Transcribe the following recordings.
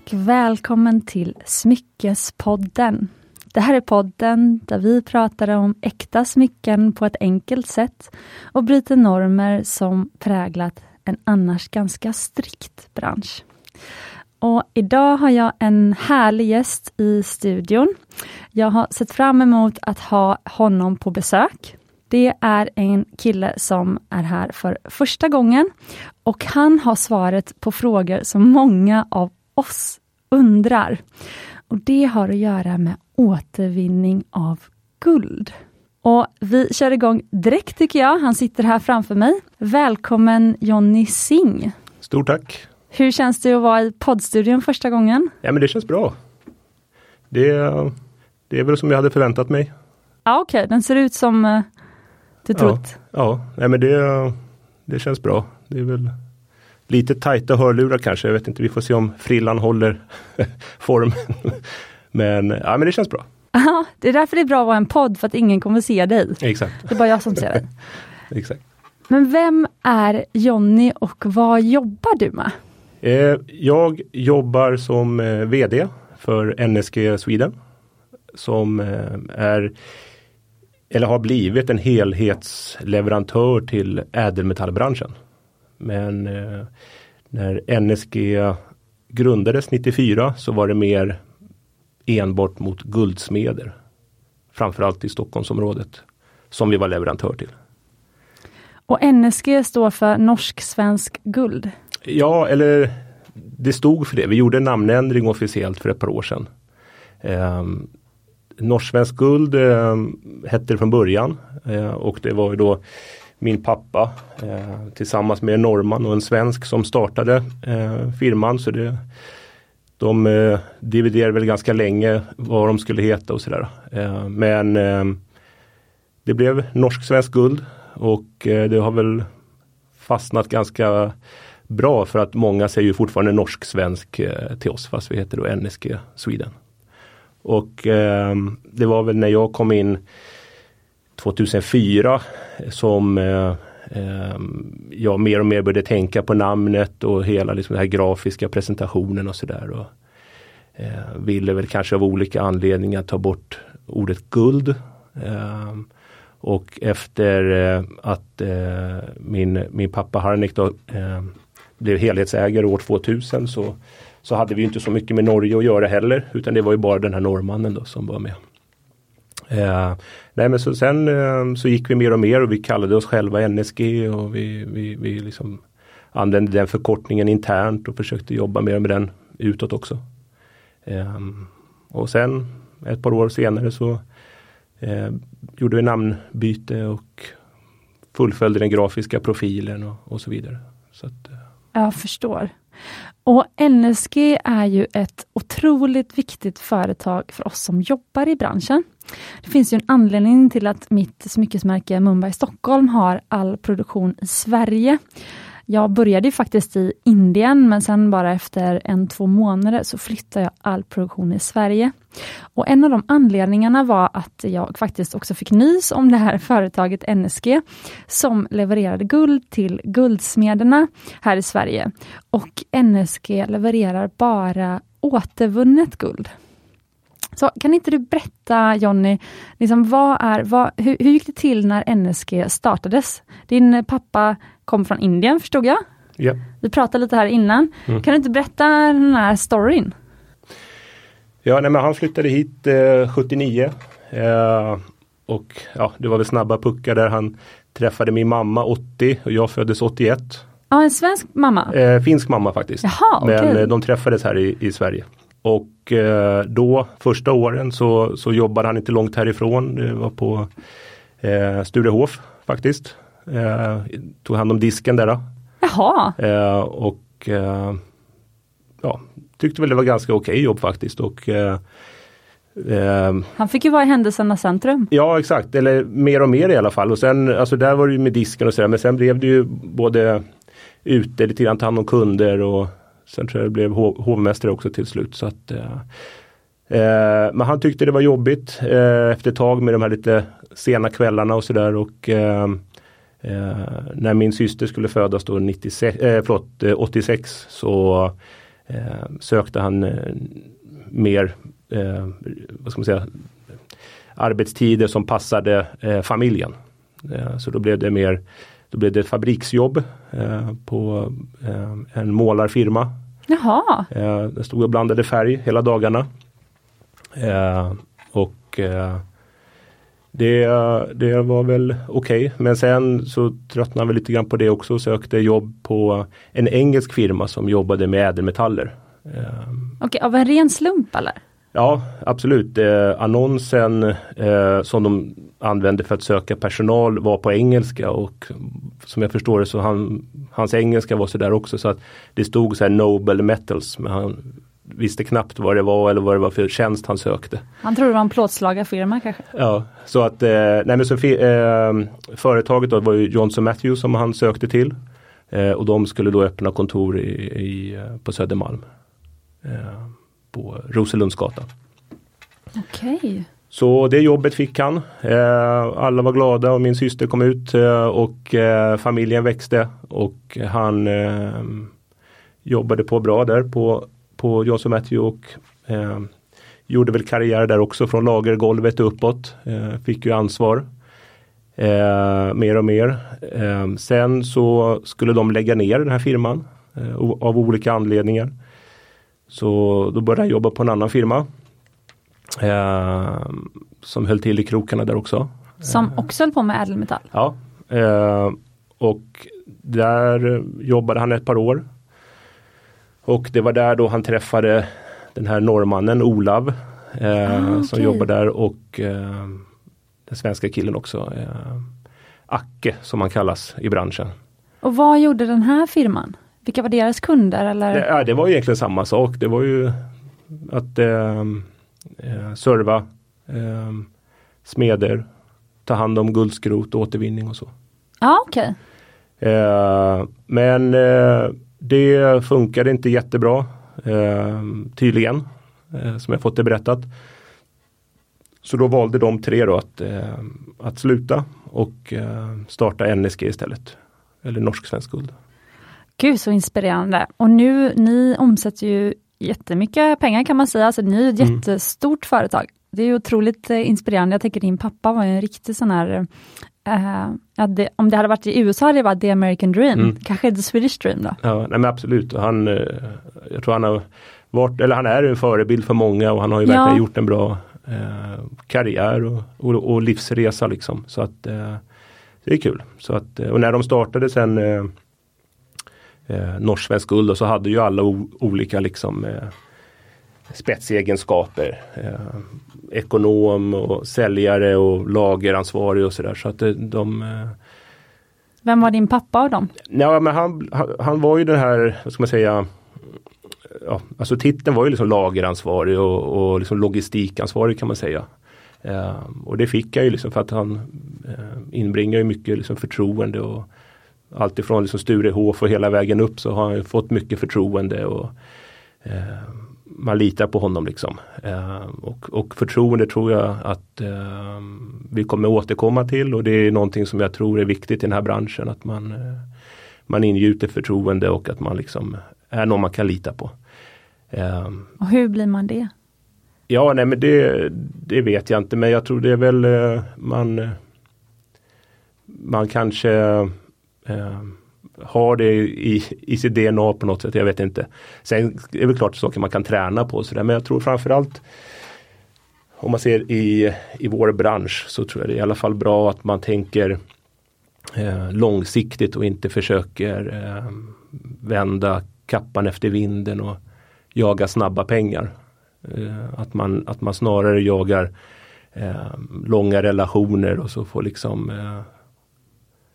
och välkommen till Smyckespodden. Det här är podden där vi pratar om äkta smycken på ett enkelt sätt och bryter normer som präglat en annars ganska strikt bransch. Och idag har jag en härlig gäst i studion. Jag har sett fram emot att ha honom på besök. Det är en kille som är här för första gången och han har svaret på frågor som många av oss undrar. Och Det har att göra med återvinning av guld. Och Vi kör igång direkt tycker jag. Han sitter här framför mig. Välkommen Jonny Singh. Stort tack! Hur känns det att vara i poddstudion första gången? Ja men det känns bra. Det, det är väl som jag hade förväntat mig. Ja okej, okay. den ser ut som uh, du trott. Ja, ja. Nej, men det, det känns bra. Det är väl lite tajta hörlurar kanske. Jag vet inte, vi får se om frillan håller formen. men, ja, men det känns bra. Ja, det är därför det är bra att vara en podd för att ingen kommer se dig. Exakt. Det är bara jag som ser dig. Exakt. Men vem är Jonny och vad jobbar du med? Eh, jag jobbar som eh, VD för NSG Sweden. Som eh, är eller har blivit en helhetsleverantör till ädelmetallbranschen. Men eh, när NSG grundades 94 så var det mer enbart mot guldsmeder. Framförallt i Stockholmsområdet som vi var leverantör till. Och NSG står för Norsk-Svensk Guld? Ja, eller det stod för det. Vi gjorde en namnändring officiellt för ett par år sedan. Um, Norsk-Svensk Guld eh, hette det från början eh, och det var ju då min pappa eh, tillsammans med en norrman och en svensk som startade eh, firman. Så det, de eh, dividerade väl ganska länge vad de skulle heta och sådär. Eh, men eh, det blev norsk-svensk guld och eh, det har väl fastnat ganska bra för att många säger ju fortfarande norsk-svensk eh, till oss fast vi heter då NSG Sweden. Och eh, det var väl när jag kom in 2004 som eh, jag mer och mer började tänka på namnet och hela liksom, den här grafiska presentationen och sådär. Eh, ville väl kanske av olika anledningar ta bort ordet guld. Eh, och efter eh, att eh, min, min pappa Harnik då, eh, blev helhetsägare år 2000 så så hade vi inte så mycket med Norge att göra heller utan det var ju bara den här norrmannen då som var med. Nej men så sen eh, så gick vi mer och mer och vi kallade oss själva NSG och vi, vi, vi liksom använde den förkortningen internt och försökte jobba mer med den utåt också. Ehm, och sen ett par år senare så eh, gjorde vi namnbyte och fullföljde den grafiska profilen och, och så vidare. Så att. Eh. Jag förstår. Och NSG är ju ett otroligt viktigt företag för oss som jobbar i branschen. Det finns ju en anledning till att mitt smyckesmärke Mumbai Stockholm har all produktion i Sverige. Jag började faktiskt i Indien men sen bara efter en, två månader så flyttade jag all produktion i Sverige. Och En av de anledningarna var att jag faktiskt också fick nys om det här företaget NSG som levererade guld till guldsmederna här i Sverige. Och NSG levererar bara återvunnet guld. Så kan inte du berätta Jonny, liksom, vad är, vad, hur, hur gick det till när NSG startades? Din pappa kom från Indien förstod jag. Ja. Vi pratade lite här innan. Mm. Kan du inte berätta den här storyn? Ja, nej, men han flyttade hit eh, 79. Eh, och ja, det var väl snabba puckar där han träffade min mamma 80 och jag föddes 81. Ja, en svensk mamma? Eh, finsk mamma faktiskt. Jaha, Men okay. Eh, de träffades här i, i Sverige. Och eh, då första åren så, så jobbade han inte långt härifrån. Det var på eh, Sturehof faktiskt. Eh, tog hand om disken där. Då. Jaha. Eh, och eh, ja, tyckte väl det var ganska okej okay jobb faktiskt. Och, eh, eh, Han fick ju vara i händelsernas centrum. Ja exakt, eller mer och mer i alla fall. Och sen, alltså där var det ju med disken och sådär men sen blev det ju både ute lite grann ta hand om kunder och sen tror jag det blev hov hovmästare också till slut. Så att, eh, eh, men han tyckte det var jobbigt eh, efter ett tag med de här lite sena kvällarna och sådär. Och eh, eh när min syster skulle födas då 96, eh, förlåt, eh, 86 så eh, sökte han eh, mer, eh, vad ska man säga, arbetstider som passade eh, familjen. Eh, så då blev det mer då blev det ett fabriksjobb eh, på en målarfirma. Jaha. Jag stod och blandade färg hela dagarna. och det, det var väl okej, okay. men sen så tröttnade vi lite grann på det också och sökte jobb på en engelsk firma som jobbade med ädelmetaller. Okej, okay, av en ren slump eller? Ja absolut. Eh, annonsen eh, som de använde för att söka personal var på engelska och som jag förstår det så han, hans engelska var sådär också så att det stod så här Nobel Metals men han visste knappt vad det var eller vad det var för tjänst han sökte. Han trodde det var en plåtslagarfirma kanske? Ja, så att eh, nej men så, eh, företaget då var ju Johnson Matthews som han sökte till. Eh, och de skulle då öppna kontor i, i eh, på Södermalm. Eh, på Roselundsgatan. Okej. Okay. Så det jobbet fick han. Eh, alla var glada och min syster kom ut och familjen växte och han jobbade på bra där på på Johnson Matthew och eh, gjorde väl karriär där också från lagergolvet uppåt. Eh, fick ju ansvar eh, mer och mer. Eh, sen så skulle de lägga ner den här firman eh, av olika anledningar. Så då började jag jobba på en annan firma. Eh, som höll till i krokarna där också. Som också höll på med ädelmetall? Ja. och där jobbade han ett par år. Och det var där då han träffade den här norrmannen Olav eh, ah, okay. som jobbar där och eh, den svenska killen också. Eh, Acke som han kallas i branschen. Och vad gjorde den här firman? Vilka var deras kunder? Eller? Det, ja, det var egentligen samma sak. Det var ju att eh, eh serva eh, smeder, ta hand om guldskrot, återvinning och så. Ja, ah, okej. Okay. Eh, men eh, det funkade inte jättebra eh, tydligen, eh, som jag fått det berättat. Så då valde de tre då att, eh, att sluta och starta NSG istället. Eller Norsk Svensk Guld. Gud så inspirerande. Och nu, ni omsätter ju jättemycket pengar kan man säga, alltså ni är ett mm. jättestort företag. Det är otroligt eh, inspirerande. Jag tänker din pappa var en riktig sån här Uh, ja, det, om det hade varit i USA hade det varit the American dream, mm. kanske the Swedish dream då? Ja, nej men absolut. Han, uh, jag tror han har varit, eller han är en förebild för många och han har ju verkligen gjort en bra uh, karriär och, och, och, livsresa liksom. Så att det är kul. Så att, och när de startade sen eh, Norsk Guld så hade ju alla olika liksom spetsegenskaper. Eh, ekonom och säljare och lageransvarig och sådär. Så att de, eh, Vem var din pappa av dem? Ja, men han, han, han var ju den här, vad ska man säga, ja, alltså titeln var ju liksom lageransvarig och, och liksom logistikansvarig kan man säga. Eh, och det fick jag ju liksom för att han eh, inbringar ju mycket liksom förtroende och alltifrån liksom Sturehof och hela vägen upp så har han fått mycket förtroende och eh, man litar på honom liksom. Eh, och, och förtroende tror jag att eh, vi kommer återkomma till och det är någonting som jag tror är viktigt i den här branschen. Att man, eh, man ingjuter förtroende och att man liksom är någon man kan lita på. Eh, och hur blir man det? Ja, nej men det, det vet jag inte men jag tror det är väl eh, man man kanske eh, har det i, i sitt DNA på något sätt, jag vet inte. Sen är det väl klart saker man kan träna på sådär men jag tror framförallt om man ser i, i vår bransch så tror jag det är i alla fall bra att man tänker eh, långsiktigt och inte försöker eh, vända kappan efter vinden och jaga snabba pengar. Eh, att, man, att man snarare jagar eh, långa relationer och så får liksom eh,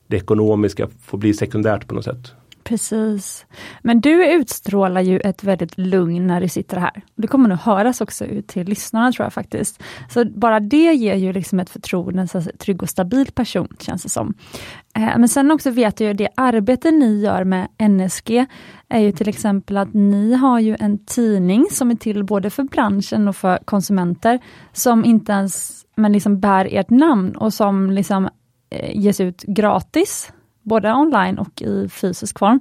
det ekonomiska får bli sekundärt på något sätt. Precis. Men du utstrålar ju ett väldigt lugn när du sitter här. Det kommer nog höras också ut till lyssnarna tror jag faktiskt. Så bara det ger ju liksom ett förtroende, en trygg och stabil person känns det som. Eh, men sen också vet jag ju det arbete ni gör med NSG är ju till exempel att ni har ju en tidning som är till både för branschen och för konsumenter som inte ens men liksom bär ert namn och som liksom Eh, ges ut gratis, både online och i fysisk form.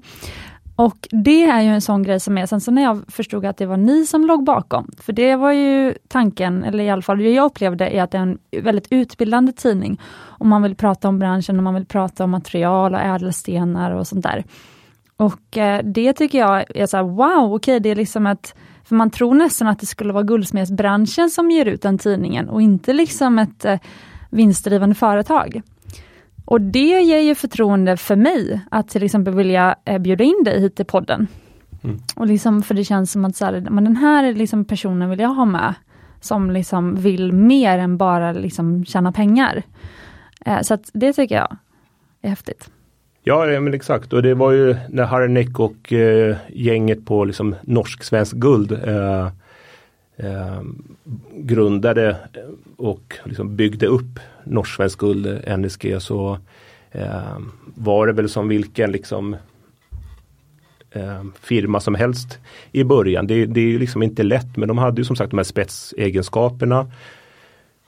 Och det är ju en sån grej som är, sen så när jag förstod att det var ni som låg bakom, för det var ju tanken, eller i alla fall det jag upplevde, är att det är en väldigt utbildande tidning. Om man vill prata om branschen, och man vill prata om material och ädelstenar och sånt där. Och eh, det tycker jag är så här, wow, okej, okay, det är liksom ett för man tror nästan att det skulle vara guldsmedsbranschen som ger ut den tidningen och inte liksom ett eh, vinstdrivande företag. Och det ger ju förtroende för mig att till exempel vilja eh, bjuda in dig hit till podden. Mm. Och liksom, för det känns som att så här, men den här liksom personen vill jag ha med, som liksom vill mer än bara liksom tjäna pengar. Eh, så att det tycker jag är häftigt. Ja, men exakt och det var ju när Harry och eh, gänget på liksom norsk-svensk guld eh, eh, grundade och liksom byggde upp norsk-svensk guld, NSG, så eh, var det väl som vilken liksom eh, firma som helst i början. Det, det är liksom inte lätt men de hade ju som sagt de här spetsegenskaperna.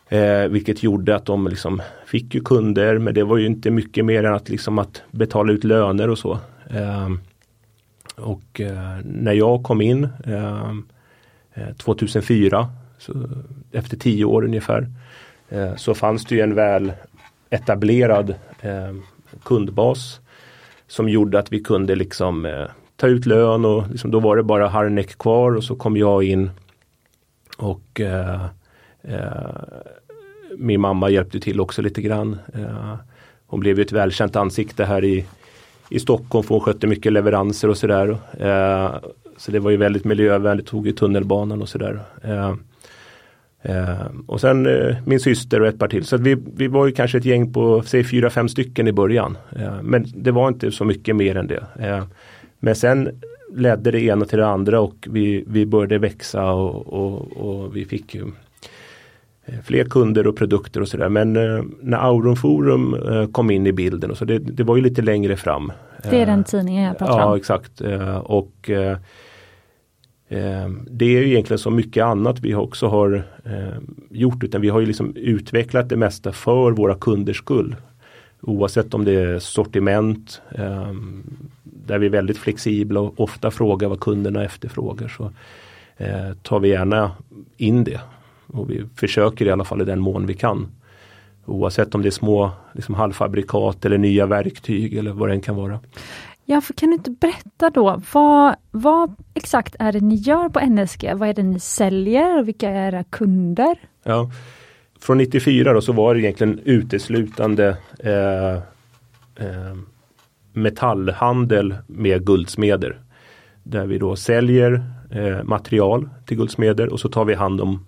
Eh, vilket gjorde att de liksom fick ju kunder men det var ju inte mycket mer än att, liksom att betala ut löner och så. Eh, och eh, när jag kom in eh, eh, 2004, så efter tio år ungefär, eh, Eh, så fanns det ju en väl etablerad eh, kundbas som gjorde att vi kunde liksom eh, ta ut lön och liksom, då var det bara Harnek kvar och så kom jag in och eh, min mamma hjälpte till också lite grann. hon blev ju ett välkänt ansikte här i, i Stockholm för hon skötte mycket leveranser och sådär. Så det var ju väldigt miljövänligt, tog i tunnelbanan och sådär. Eh, eh, och sen eh, min syster och ett par till. Så vi, vi var ju kanske ett gäng på, säg fyra, fem stycken i början. Eh, men det var inte så mycket mer än det. Eh, men sen ledde det ena till det andra och vi, vi började växa och, och, och vi fick ju eh, fler kunder och produkter och sådär. Men när Auron Forum kom in i bilden och så det, det var ju lite längre fram. Det är den tidningen jag pratar om? Ja exakt. och Eh, Ehm, det är ju egentligen så mycket annat vi också har ehm, gjort utan vi har ju liksom utvecklat det mesta för våra kunders skull. Oavsett om det är sortiment ehm, där vi är väldigt flexibla och ofta frågar vad kunderna efterfrågar så eh, tar vi gärna in det. Och vi försöker i alla fall i den mån vi kan. Oavsett om det är små liksom halvfabrikat eller nya verktyg eller vad det än kan vara. Ja, för kan du inte berätta då, vad, vad exakt är det ni gör på NSG? Vad är det ni säljer och vilka är era kunder? Ja, Från 94 då så var det egentligen uteslutande eh, eh, metallhandel med guldsmeder. Där vi då säljer eh, material till guldsmeder och så tar vi hand om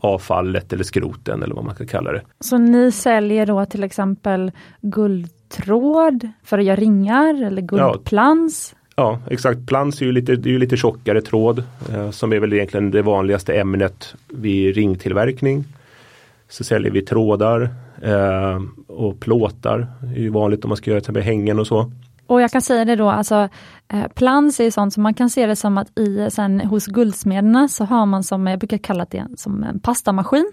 avfallet eller skroten eller vad man ska kalla det. Så ni säljer då till exempel guld tråd för att göra ringar eller guldplans? Ja, ja exakt. Plans är ju lite, det är ju lite tjockare tråd eh, som är väl egentligen det vanligaste ämnet vid ringtillverkning. Så säljer vi trådar eh, och plåtar. Det är ju vanligt om man ska göra till hängen och så. Och jag kan säga det då, alltså plans är sånt som man kan se det som att i, sen hos guldsmederna så har man som, jag brukar kalla det som en pastamaskin.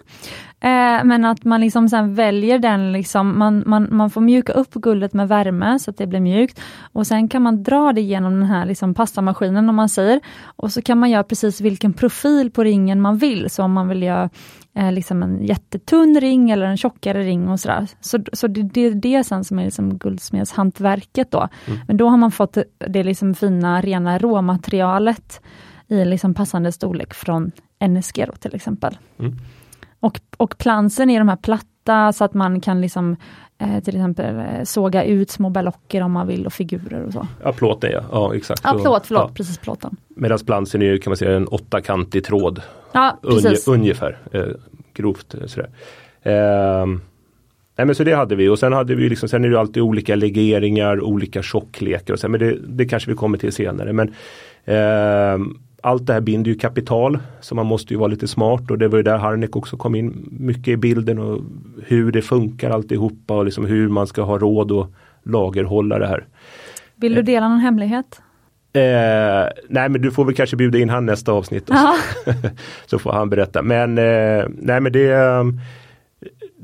Eh, men att man liksom sen väljer den, liksom, man, man, man får mjuka upp guldet med värme så att det blir mjukt. Och sen kan man dra det genom den här liksom pastamaskinen om man säger. Och så kan man göra precis vilken profil på ringen man vill. Så om man vill göra eh, liksom en jättetunn ring eller en tjockare ring och sådär. Så, så det, det är det sen som är liksom guldsmedshantverket då. Mm. Men då har man fått det liksom fina rena råmaterialet i liksom passande storlek från NSG då, till exempel. Mm. Och, och plansen är de här platta så att man kan liksom eh, till exempel eh, såga ut små ballocker om man vill och figurer och så. Ja plåten ja, ja exakt. Ja plåt, förlåt, ja. precis plåten. Medan plansen är kan man säga en åttakantig tråd. Ja, precis. Unge, ungefär, eh, grovt eh, sådär. Eh, nej men så det hade vi och sen hade vi liksom, sen är det alltid olika legeringar, olika tjocklekar och så, men det, det kanske vi kommer till senare. Men eh, allt det här binder ju kapital så man måste ju vara lite smart och det var ju där Harnek också kom in mycket i bilden och hur det funkar alltihopa och liksom hur man ska ha råd att lagerhålla det här. Vill du eh. dela någon hemlighet? Eh, nej men du får väl kanske bjuda in han nästa avsnitt. så får han berätta. Men eh, nej men det,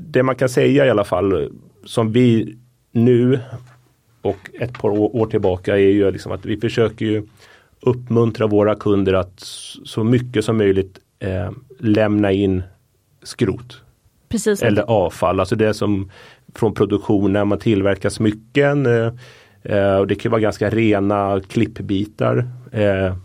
det man kan säga i alla fall som vi nu och ett par år tillbaka är ju liksom att vi försöker ju uppmuntra våra kunder att så mycket som möjligt eh, lämna in skrot. Precis. Eller avfall, alltså det som från produktion när man tillverkar smycken. Eh, eh, och det kan vara ganska rena klippbitar eh,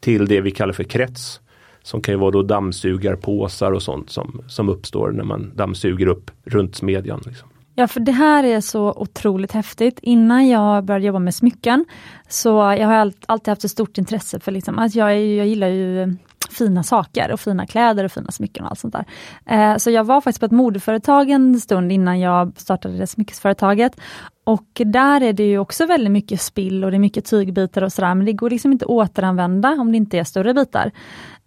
till det vi kallar för krets. Som kan ju vara då dammsugarpåsar och sånt som, som uppstår när man dammsuger upp runt smedjan. Liksom. Ja, för det här är så otroligt häftigt. Innan jag började jobba med smycken, så jag har alltid haft ett stort intresse för liksom, att jag, jag gillar ju eh, fina saker och fina kläder och fina smycken och allt sånt där. Eh, så jag var faktiskt på ett modeföretag en stund innan jag startade det smyckesföretaget. Och där är det ju också väldigt mycket spill och det är mycket tygbitar och sådär, men det går liksom inte att återanvända om det inte är större bitar.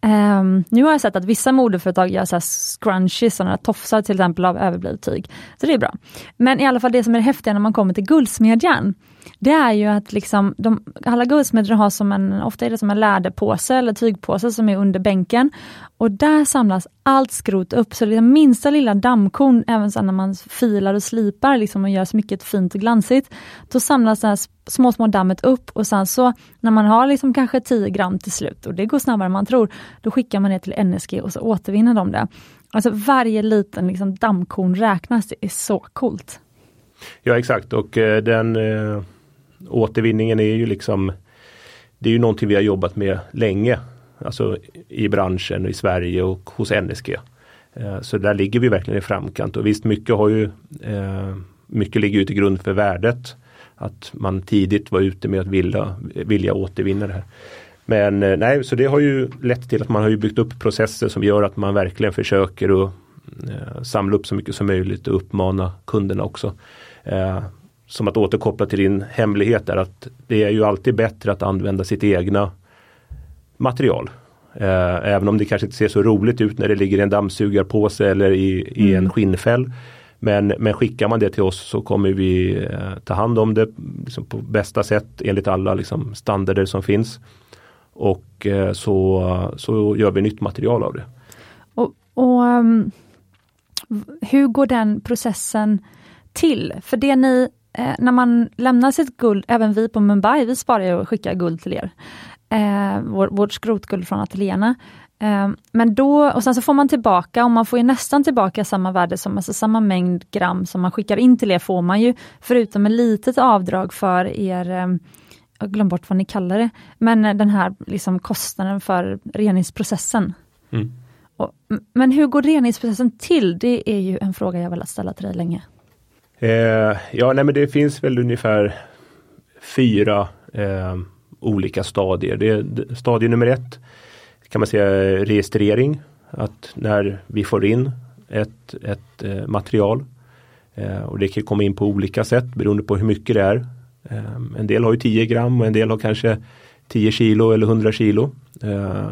Um, nu har jag sett att vissa modeföretag gör så här scrunchies, sådana tofsar till exempel av överblivet tyg. Så det är bra. Men i alla fall det som är det häftiga när man kommer till guldsmedjan, det är ju att liksom de, alla guldsmeder har som en, ofta är det som en läderpåse eller tygpåse som är under bänken. Och där samlas allt skrot upp, så det minsta lilla dammkorn, även sen när man filar och slipar liksom och gör smycket fint och glansigt, då samlas det här små, små dammet upp och sen så när man har liksom kanske 10 gram till slut, och det går snabbare än man tror, då skickar man det till NSG och så återvinner de det. Alltså varje liten liksom dammkorn räknas, det är så coolt. Ja exakt och eh, den eh, återvinningen är ju liksom Det är ju någonting vi har jobbat med länge. Alltså i branschen och i Sverige och hos NSG. Eh, så där ligger vi verkligen i framkant och visst mycket har ju eh, Mycket ligger ju till grund för värdet. Att man tidigt var ute med att vilja, vilja återvinna det här. Men eh, nej, så det har ju lett till att man har ju byggt upp processer som gör att man verkligen försöker att samla upp så mycket som möjligt och uppmana kunderna också som att återkoppla till din hemlighet är att det är ju alltid bättre att använda sitt egna material. Eh, även om det kanske inte ser så roligt ut när det ligger i en dammsugarpåse eller i, i mm. en skinnfäll. Men, men skickar man det till oss så kommer vi eh, ta hand om det liksom på bästa sätt enligt alla liksom, standarder som finns. Och eh, så, så gör vi nytt material av det. Och, och um, Hur går den processen till? För det ni eh, när man lämnar sitt guld, även vi på Mumbai, vi sparar och skickar guld till er. Eh, vår, vårt skrotguld från ateljéerna. Eh, men då, och sen så får man tillbaka, och man får ju nästan tillbaka samma värde, som, alltså samma mängd gram som man skickar in till er får man ju, förutom ett litet avdrag för er eh, jag glömde bort vad ni kallar det, men eh, den här liksom kostnaden för reningsprocessen. Mm. Och, men hur går reningsprocessen till? Det är ju en fråga jag velat ställa till dig länge. Eh, ja, nej men det finns väl ungefär fyra eh, olika stadier. Det, stadie nummer ett kan man säga registrering. Att när vi får in ett, ett eh, material eh, och det kan komma in på olika sätt beroende på hur mycket det är. Eh, en del har ju 10 gram och en del har kanske 10 kilo eller 100 kilo. Eh,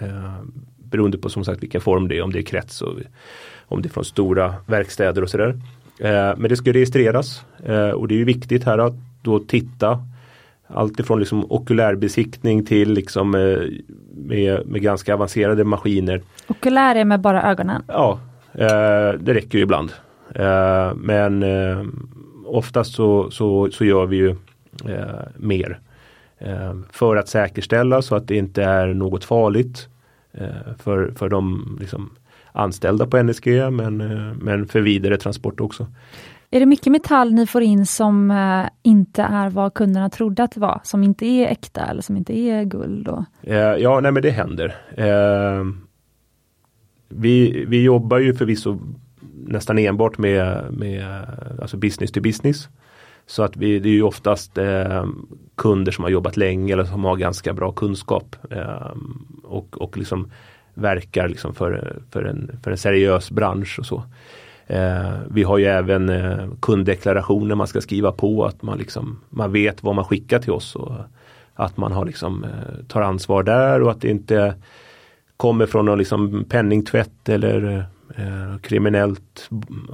eh, beroende på som sagt vilken form det är, om det är krets och om det är från stora verkstäder och sådär. Eh, men det ska registreras eh, och det är viktigt här att då titta Alltifrån liksom okulärbesiktning till liksom eh, med, med ganska avancerade maskiner. Okulär är med bara ögonen? Ja, det räcker ju ibland. Men oftast så, så, så gör vi ju mer. för att säkerställa så att det inte är något farligt för, för de liksom, anställda på NSG men, eh, men för vidare transport också. Är det mycket metall ni får in som eh, inte är vad kunderna trodde att det var? Som inte är äkta eller som inte är guld? Och... Eh, ja, nej men det händer. vi, vi jobbar ju förvisso nästan enbart med, med alltså business to business. Så att vi, det är ju oftast eh, kunder som har jobbat länge eller som har ganska bra kunskap. Eh, och, och liksom verkar liksom för, för, en, för en seriös bransch och så. Eh, vi har ju även eh, kunddeklarationer man ska skriva på att man, liksom, man vet vad man skickar till oss och att man har liksom, eh, tar ansvar där och att det inte kommer från någon liksom penningtvätt eller eh, kriminellt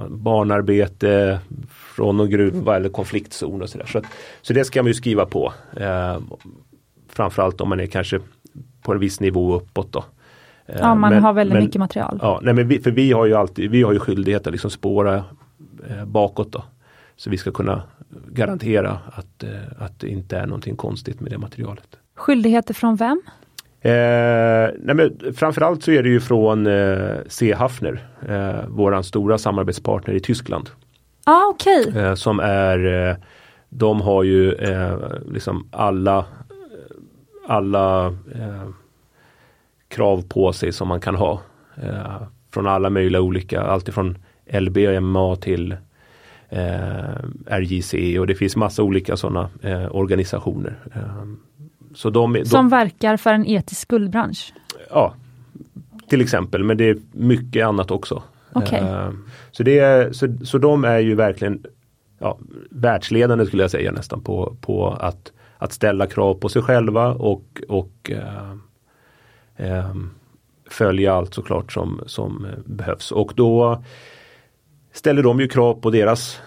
barnarbete från någon gruva eller konfliktzon och sådär. Så, så det ska man ju skriva på. Eh, framförallt om man är kanske på en viss nivå uppåt då. Ja, man men, har väldigt men, mycket material. Ja, nej, men vi, för vi har ju alltid, vi har ju skyldighet att liksom spåra eh, bakåt då. så vi ska kunna garantera att, att det inte är någonting konstigt med det materialet. Skyldigheter från vem? Eh, nej men framförallt så är det ju från eh, C. Hafner, eh, våran stora samarbetspartner i Tyskland. Ah, okay. Eh, som är, eh, de har ju eh, liksom alla, alla eh, krav på sig som man kan ha. Eh, från alla möjliga olika, alltifrån LBMA till RJC och det finns massa olika sådana organisationer. Så de, de, Som verkar för en etisk guldbransch? Ja, till exempel, men det är mycket annat också. Okay. Uh, så, det så, så de är ju verkligen ja, världsledande skulle jag säga nästan på, på att, att ställa krav på sig själva och, och um, följa allt såklart som, som behövs. Och då ställer de ju krav på deras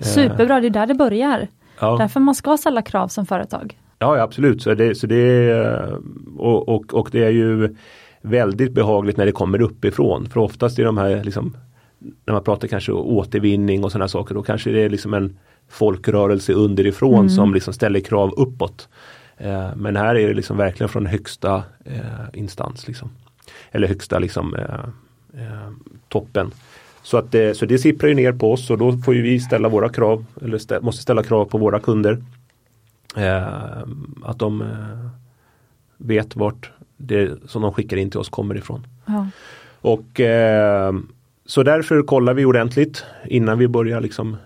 Superbra, det är där det börjar. Ja. Därför man ska ställa krav som företag. Ja, ja absolut. Så det, så det, och, och, och det är ju väldigt behagligt när det kommer uppifrån. För oftast är de här liksom, när man pratar kanske återvinning och sådana saker, då kanske det är liksom en folkrörelse underifrån mm. som liksom ställer krav uppåt. Eh, men här är det liksom verkligen från högsta eh, instans. Liksom. Eller högsta liksom, eh, eh toppen. Så, att det, så det sipprar ner på oss och då får vi ställa våra krav, eller stä, måste ställa krav på våra kunder. Att de vet vart det som de skickar in till oss kommer ifrån. Ja. Och eh, Så därför kollar vi ordentligt innan vi börjar liksom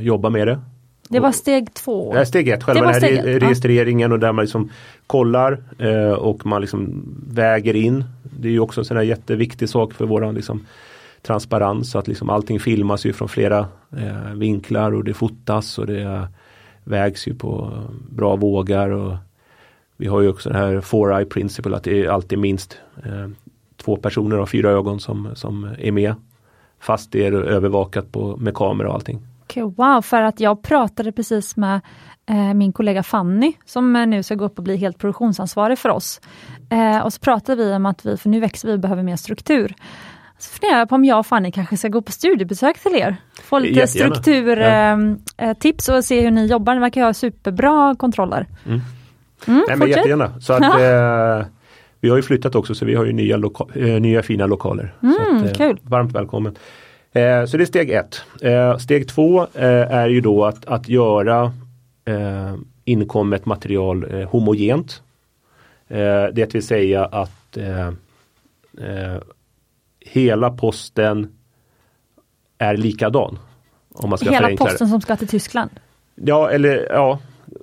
jobba med det. Det var steg två? Ja, steg ett, själva den här re registreringen och där man liksom kollar eh, och man liksom väger in. Det är ju också en sån här jätteviktig sak för våran liksom, transparens. Så att liksom allting filmas ju från flera eh, vinklar och det fotas och det vägs ju på bra vågar. Och vi har ju också det här four eye principle att det är alltid minst eh, två personer av fyra ögon som, som är med. Fast det är övervakat på, med kamera och allting. Okay, wow, för att jag pratade precis med eh, min kollega Fanny som eh, nu ska gå upp och bli helt produktionsansvarig för oss. Eh, och så pratade vi om att vi, för nu växer vi och behöver mer struktur. Så funderar jag på om jag och Fanny kanske ska gå på studiebesök till er. Få lite strukturtips ja. eh, och se hur ni jobbar. Ni verkar ha superbra kontroller. Mm. Mm, Nej, men jättegärna. Så att, eh, vi har ju flyttat också så vi har ju nya, äh, nya fina lokaler. Mm, att, eh, Varmt välkommen. Eh, så det är steg ett. Eh, steg två är ju då att, att göra inkommet material homogent. det vill säga att hela posten är likadan. Om man ska hela posten som ska till Tyskland? Ja, eller ja,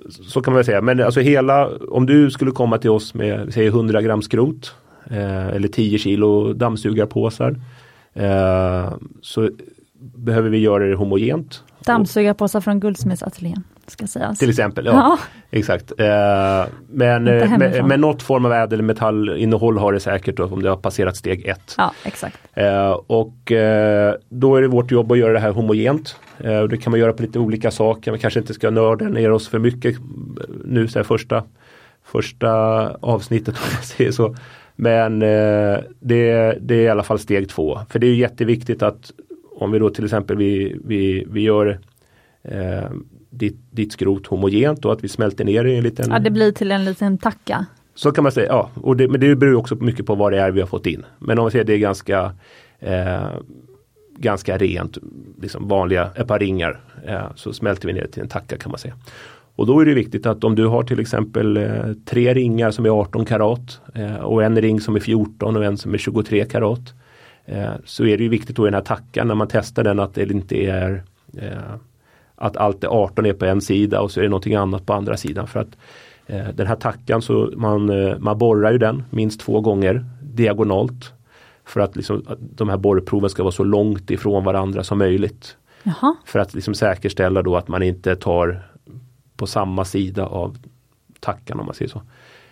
så kan man säga. Men alltså hela, om du skulle komma till oss med säg 100 gram skrot eh, eller 10 kilo dammsugarpåsar eh, så behöver vi göra det homogent. Dammsugarpåsar från Guldsmedsateljén ska sägas. Till exempel, ja. ja. Exakt. Eh, men, eh, med, med något form av ädelmetallinnehåll har det säkert då, om det har passerat steg ett. Ja, exakt. Eh, och eh, då är det vårt jobb att göra det här homogent. Eh, det kan man göra på lite olika saker. Man kanske inte ska nörda ner oss för mycket nu så här första, första avsnittet om man säger så. Men eh, det, det är i alla fall steg två. För det är jätteviktigt att om vi då till exempel vi, vi, vi gör eh, ditt, ditt skrot homogent och att vi smälter ner det i en liten... Ja det blir till en liten tacka. Så kan man säga, ja. Och det, men det beror också mycket på vad det är vi har fått in. Men om vi säger det är ganska eh, ganska rent, liksom vanliga, ett par ringar. Eh, så smälter vi ner det till en tacka kan man säga. Och då är det viktigt att om du har till exempel eh, tre ringar som är 18 karat eh, och en ring som är 14 och en som är 23 karat. Eh, så är det viktigt då i den här tackan när man testar den att det inte är att allt är 18 är på en sida och så är det någonting annat på andra sidan. För att Den här tackan så man, man borrar ju den minst två gånger diagonalt. För att, liksom, att de här borrproven ska vara så långt ifrån varandra som möjligt. Jaha. För att liksom säkerställa då att man inte tar på samma sida av tackan om man säger så.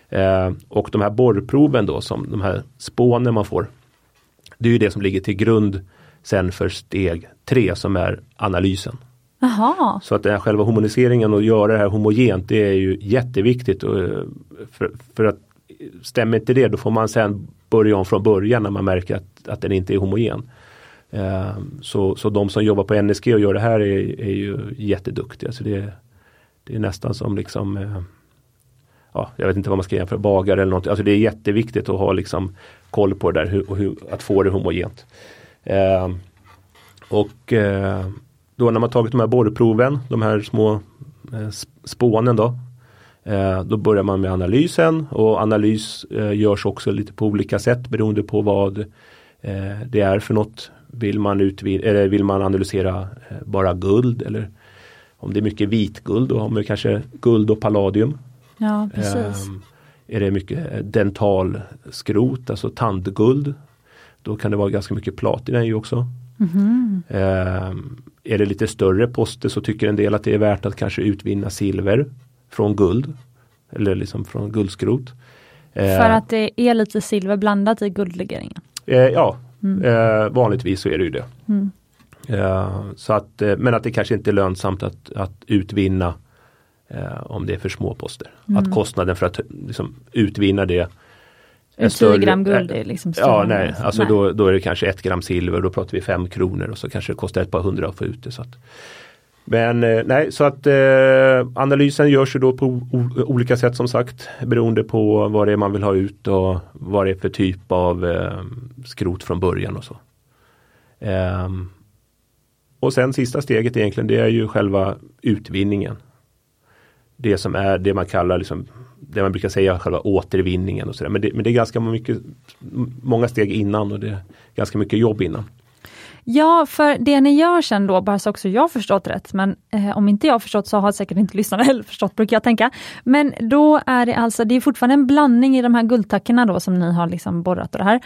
Eh, och de här borrproven då som de här spånen man får. Det är ju det som ligger till grund sen för steg tre som är analysen. Aha. Så att den här själva homoniseringen och göra det här homogent det är ju jätteviktigt. Och, eh, för, för att stämmer inte det då får man sen börja om från början när man märker att, att den inte är homogen. Så, så de som jobbar på NSG och gör det här är, är ju jätteduktiga. Så det, det är nästan som liksom eh, ja, jag vet inte vad man ska jämföra, bagare eller något. Alltså det är jätteviktigt att ha liksom koll på det där hur, hur, att få det homogent. Eh, och eh, då när man tagit de här borrproven, de här små eh, spånen då. Eh, då börjar man med analysen och analys eh, görs också lite på olika sätt beroende på vad eh, det är för något. Vill man, utvid- eller vill man analysera eh, bara guld eller om det är mycket vitguld då har man kanske guld och palladium. Ja, precis. Um, är det mycket dentalskrot, alltså tandguld. Då kan det vara ganska mycket platina i också. Mm. Um, är det lite större poster så tycker en del att det är värt att kanske utvinna silver från guld. Eller liksom från guldskrot. För uh, att det är lite silver blandat i guldlegeringen? Uh, ja, mm. uh, vanligtvis så är det ju det. Mm. Så att, men att det kanske inte är lönsamt att, att utvinna eh, om det är för små poster. Mm. Att kostnaden för att liksom, utvinna det är 10 gram guld är liksom större. Ja, nej, alltså nej. Då, då är det kanske ett gram silver, då pratar vi fem kronor och så kanske det kostar ett par hundra att få ut det. Så att, men eh, nej, så att eh, analysen görs ju då på olika sätt som sagt beroende på vad det är man vill ha ut och vad det är för typ av eh, skrot från början och så. Um, och sen sista steget egentligen det är ju själva utvinningen det som är det man kallar liksom, det man brukar säga själva återvinningen och sådär. Men det, men det är ganska mycket, många steg innan och det är ganska mycket jobb innan. Ja, för det ni gör sen då, bara så också jag förstått rätt, men eh, om inte jag förstått så har säkert inte lyssnarna heller förstått brukar jag tänka. Men då är det alltså, det är fortfarande en blandning i de här guldtackorna då som ni har liksom borrat och det här.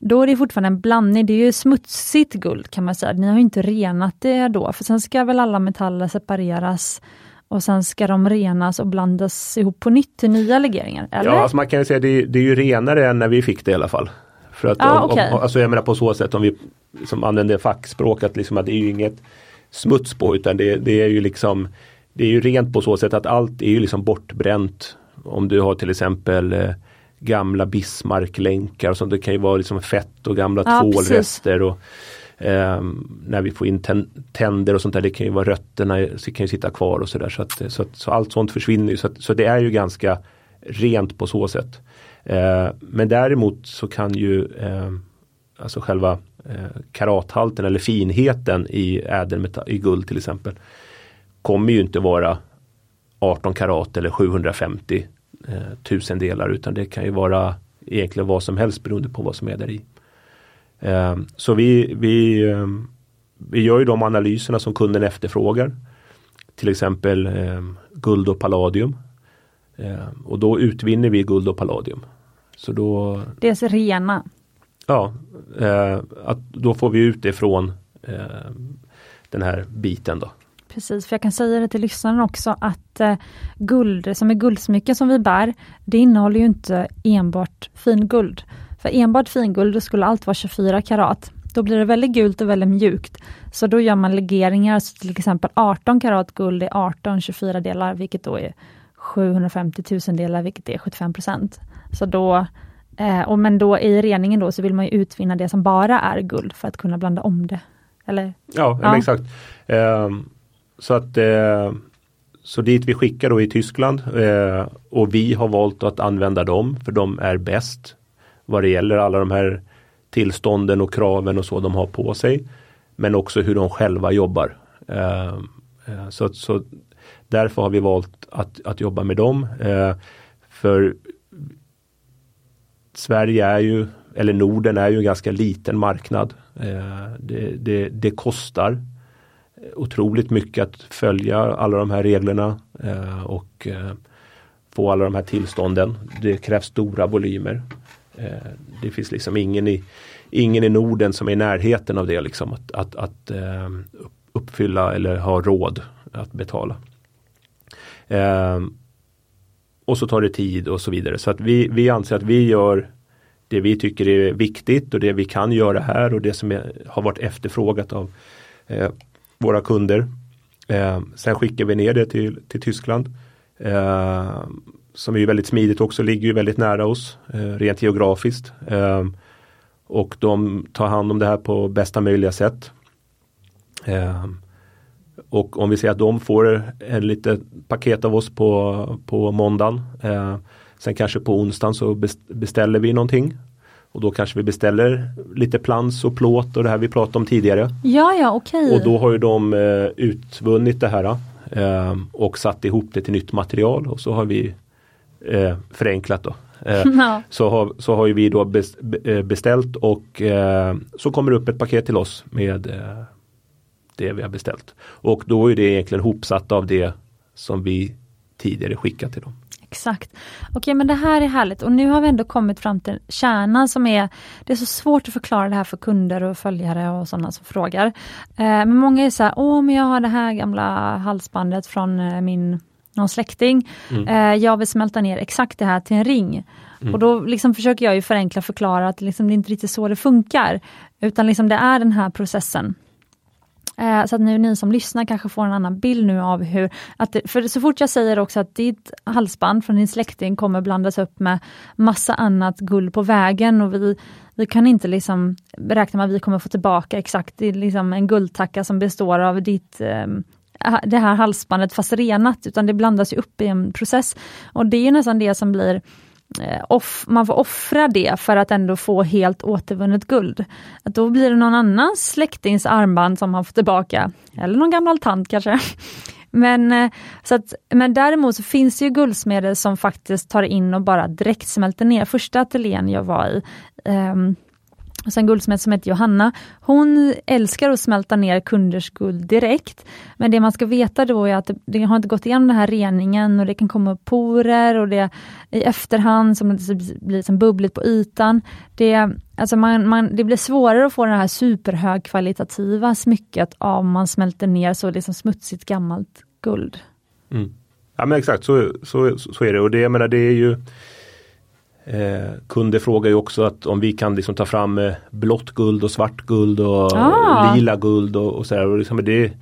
Då är det fortfarande en blandning, det är ju smutsigt guld kan man säga. Ni har inte renat det då, för sen ska väl alla metaller separeras och sen ska de renas och blandas ihop på nytt till nya legeringar? Eller? Ja, alltså man kan ju säga det, det är ju renare än när vi fick det i alla fall. För att ah, om, okay. om, alltså jag menar på så sätt om vi liksom använder fackspråk att, liksom att det är ju inget smuts på utan det, det, är ju liksom Det är ju rent på så sätt att allt är ju liksom bortbränt. Om du har till exempel eh, gamla Bismarcklänkar och Det kan ju vara liksom fett och gamla ja, tvålrester. Och, Eh, när vi får in tänder och sånt där, det kan ju vara rötterna, det kan ju sitta kvar och sådär. Så, så, så allt sånt försvinner så, att, så det är ju ganska rent på så sätt. Eh, men däremot så kan ju eh, alltså själva eh, karathalten eller finheten i ädelmetall, i guld till exempel, kommer ju inte vara 18 karat eller 750 eh, tusendelar utan det kan ju vara egentligen vad som helst beroende på vad som är där i. Eh, så vi, vi, eh, vi gör ju de analyserna som kunden efterfrågar. Till exempel eh, guld och palladium och då utvinner vi guld och palladium. Så då, det är så rena? Ja, att då får vi ut det från den här biten då. Precis, för jag kan säga det till lyssnaren också att eh, guld som är guldsmycken som vi bär, det innehåller ju inte enbart finguld. För enbart finguld då skulle allt vara 24 karat. Då blir det väldigt gult och väldigt mjukt. Så då gör man legeringar, så till exempel 18 karat guld är 18 24 delar, vilket då är 750 000 delar, vilket är 75 procent. Så då, eh, och men då i reningen då så vill man utvinna det som bara är guld för att kunna blanda om det. Eller? Ja, ja. exakt. Eh, så att eh, så dit vi skickar då i Tyskland eh, och vi har valt att använda dem för de är bäst vad det gäller alla de här tillstånden och kraven och så de har på sig. Men också hur de själva jobbar. Eh, eh, så, så därför har vi valt att, att jobba med dem. Eh, för Sverige är ju, eller Norden är ju en ganska liten marknad. Eh, det, det, det kostar otroligt mycket att följa alla de här reglerna eh, och eh, få alla de här tillstånden. Det krävs stora volymer. Eh, det finns liksom ingen i, ingen i Norden som är i närheten av det liksom att, att, att eh, uppfylla eller ha råd att betala. Eh, och så tar det tid och så vidare. Så att vi, vi anser att vi gör det vi tycker är viktigt och det vi kan göra här och det som är, har varit efterfrågat av eh, våra kunder. Eh, sen skickar vi ner det till, till Tyskland. Eh, som är väldigt smidigt också, ligger ju väldigt nära oss eh, rent geografiskt. Eh, och de tar hand om det här på bästa möjliga sätt. Ehm, Eh, och om vi säger att de får ett litet paket av oss på, på måndagen. Eh, sen kanske på onsdagen så beställer vi någonting. Och då kanske vi beställer lite plans och plåt och det här vi pratade om tidigare. Ja, ja, okej. Okay. Och då har ju de eh, utvunnit det här eh, och satt ihop det till nytt material och så har vi eh, förenklat då. Eh, ja. så, har, så har vi då eh, beställt och eh, så kommer det upp ett paket till oss med det vi har beställt. Och då är det egentligen hopsatt av det som vi tidigare skickat till dem. Exakt. Okej men det här är härligt och nu har vi ändå kommit fram till kärnan som är Det är så svårt att förklara det här för kunder och följare och sådana som frågar. Eh, men många är så här, åh men jag har det här gamla halsbandet från eh, min någon släkting. Mm. Eh, jag vill smälta ner exakt det här till en ring. Mm. Och då liksom försöker jag ju förenkla förklara att liksom det är inte riktigt så det funkar. Utan liksom det är den här processen. Eh, så att nu ni som lyssnar kanske får en annan bild nu av hur, att det, för så fort jag säger också att ditt halsband från din släkting kommer blandas upp med massa annat guld på vägen och vi, vi kan inte liksom räkna med att vi kommer få tillbaka exakt liksom en guldtacka som består av ditt eh, det här halsbandet fast renat, utan det blandas ju upp i en process. Och det är nästan det som blir Eh, off, man får offra det för att ändå få helt återvunnet guld. Att då blir det någon annan släktings armband som man får tillbaka, eller någon gammal tant kanske. Men, eh, så att, men däremot så finns det ju guldsmeder som faktiskt tar in och bara direkt smälter ner. Första ateljén jag var i, um, och sen guldsmed som heter Johanna, hon älskar att smälta ner kunders guld direkt. Men det man ska veta då är att det, har inte gått igenom den här reningen och det kan komma upp porer och det i efterhand som det blir som bubbligt på ytan. Det, alltså man, man, det blir svårare att få det här superhögkvalitativa smycket om man smälter ner så liksom smutsigt gammalt guld. Mm. Ja men exakt så, så, så är det och det, jag menar, det är ju Eh, kunder frågar ju också att om vi kan liksom ta fram eh, blått guld och svart guld och ah. lila guld och, och sådär. Och liksom det,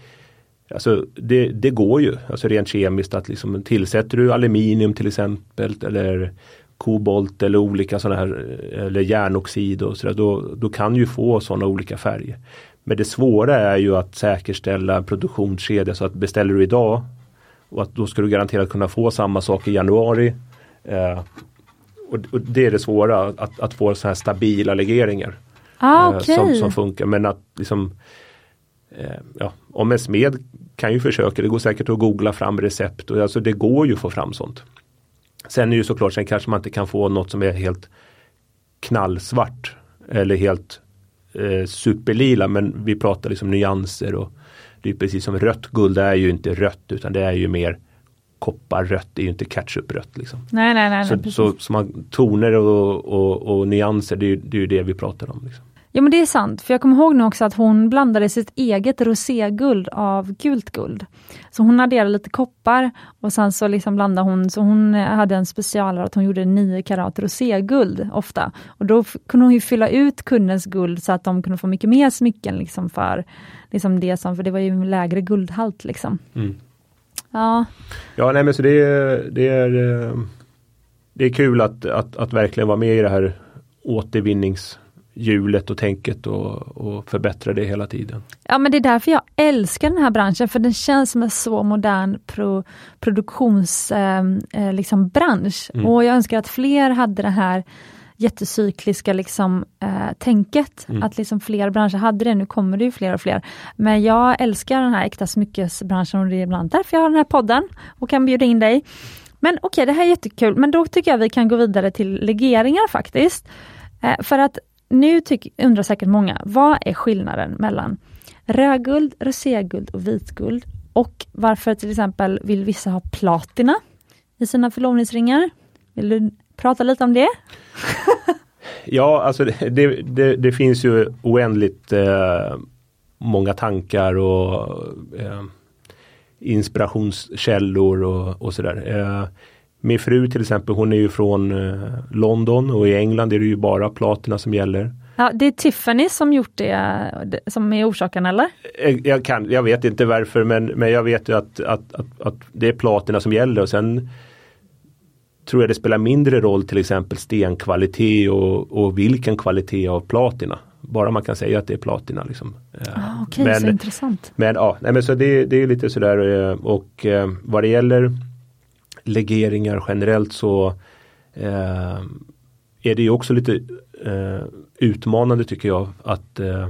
alltså det, det går ju, alltså rent kemiskt att liksom tillsätter du aluminium till exempel eller kobolt eller olika sådana här eller järnoxid och sådär då, då kan du få sådana olika färger. Men det svåra är ju att säkerställa produktionskedja så att beställer du idag och att då ska du garanterat kunna få samma sak i januari. Eh, och, och, det är det svåra, att, att få så här stabila legeringar. Ah, okay. eh, som, som, funkar. Men att liksom eh, ja, Om smed kan ju försöka, det går säkert att googla fram recept. Och alltså det går ju att få fram sånt. Sen är ju såklart, sen kanske man inte kan få något som är helt knallsvart. Eller helt eh, superlila men vi pratar liksom nyanser och det är precis som rött guld är ju inte rött utan det är ju mer kopparrött är ju inte ketchuprött. Liksom. Nej, nej, nej, så, nej, så, så man, toner och, och, och nyanser, det är, det är ju det vi pratar om. Liksom. Ja men det är sant, för jag kommer ihåg nu också att hon blandade sitt eget roséguld av gult guld. Så hon adderade lite koppar och sen så liksom blandade hon, så hon hade en specialare att hon gjorde 9 karat roséguld ofta. Och då kunde hon ju fylla ut kundens guld så att de kunde få mycket mer smycken liksom för liksom det som, för det var ju lägre guldhalt liksom. Mm. Ja. Ja, nej men så det är, det är, det är kul att, att, att verkligen vara med i det här återvinningshjulet och tänket och, och förbättra det hela tiden. Ja men det är därför jag älskar den här branschen för den känns som en så modern pro, produktionsbransch. Eh, eh, liksom mm. Och jag önskar att fler hade det här jättecykliska liksom, eh, tänket. Mm. Att liksom fler branscher hade det, nu kommer det ju fler och fler. Men jag älskar den här äkta smyckesbranschen och det är ibland därför jag har den här podden och kan bjuda in dig. Men okej, okay, det här är jättekul, men då tycker jag vi kan gå vidare till legeringar faktiskt. Eh, för att nu tyck, undrar säkert många, vad är skillnaden mellan rödguld, roséguld och vitguld? Och varför till exempel vill vissa ha platina i sina förlovningsringar? Vill du prata lite om det? ja, alltså det, det, det, finns ju oändligt eh, många tankar och eh, inspirationskällor och, och sådär. Eh, min fru till exempel, hon är ju från eh, London och i England är det ju bara platina som gäller. Ja, det är Tiffany som gjort det, som är orsaken eller? Eh, jag, kan, jag vet inte varför men, men jag vet ju att, att, att, att det är platina som gäller och sen tror jag det spelar mindre roll till exempel stenkvalitet och, och vilken kvalitet av platina. Bara man kan säga att det är platina. Liksom. Ah, Okej, okay, så intressant. Men ja, nej, men så det, det är lite sådär eh, och eh, vad det gäller legeringar generellt så eh, är det ju också lite eh, utmanande tycker jag att eh,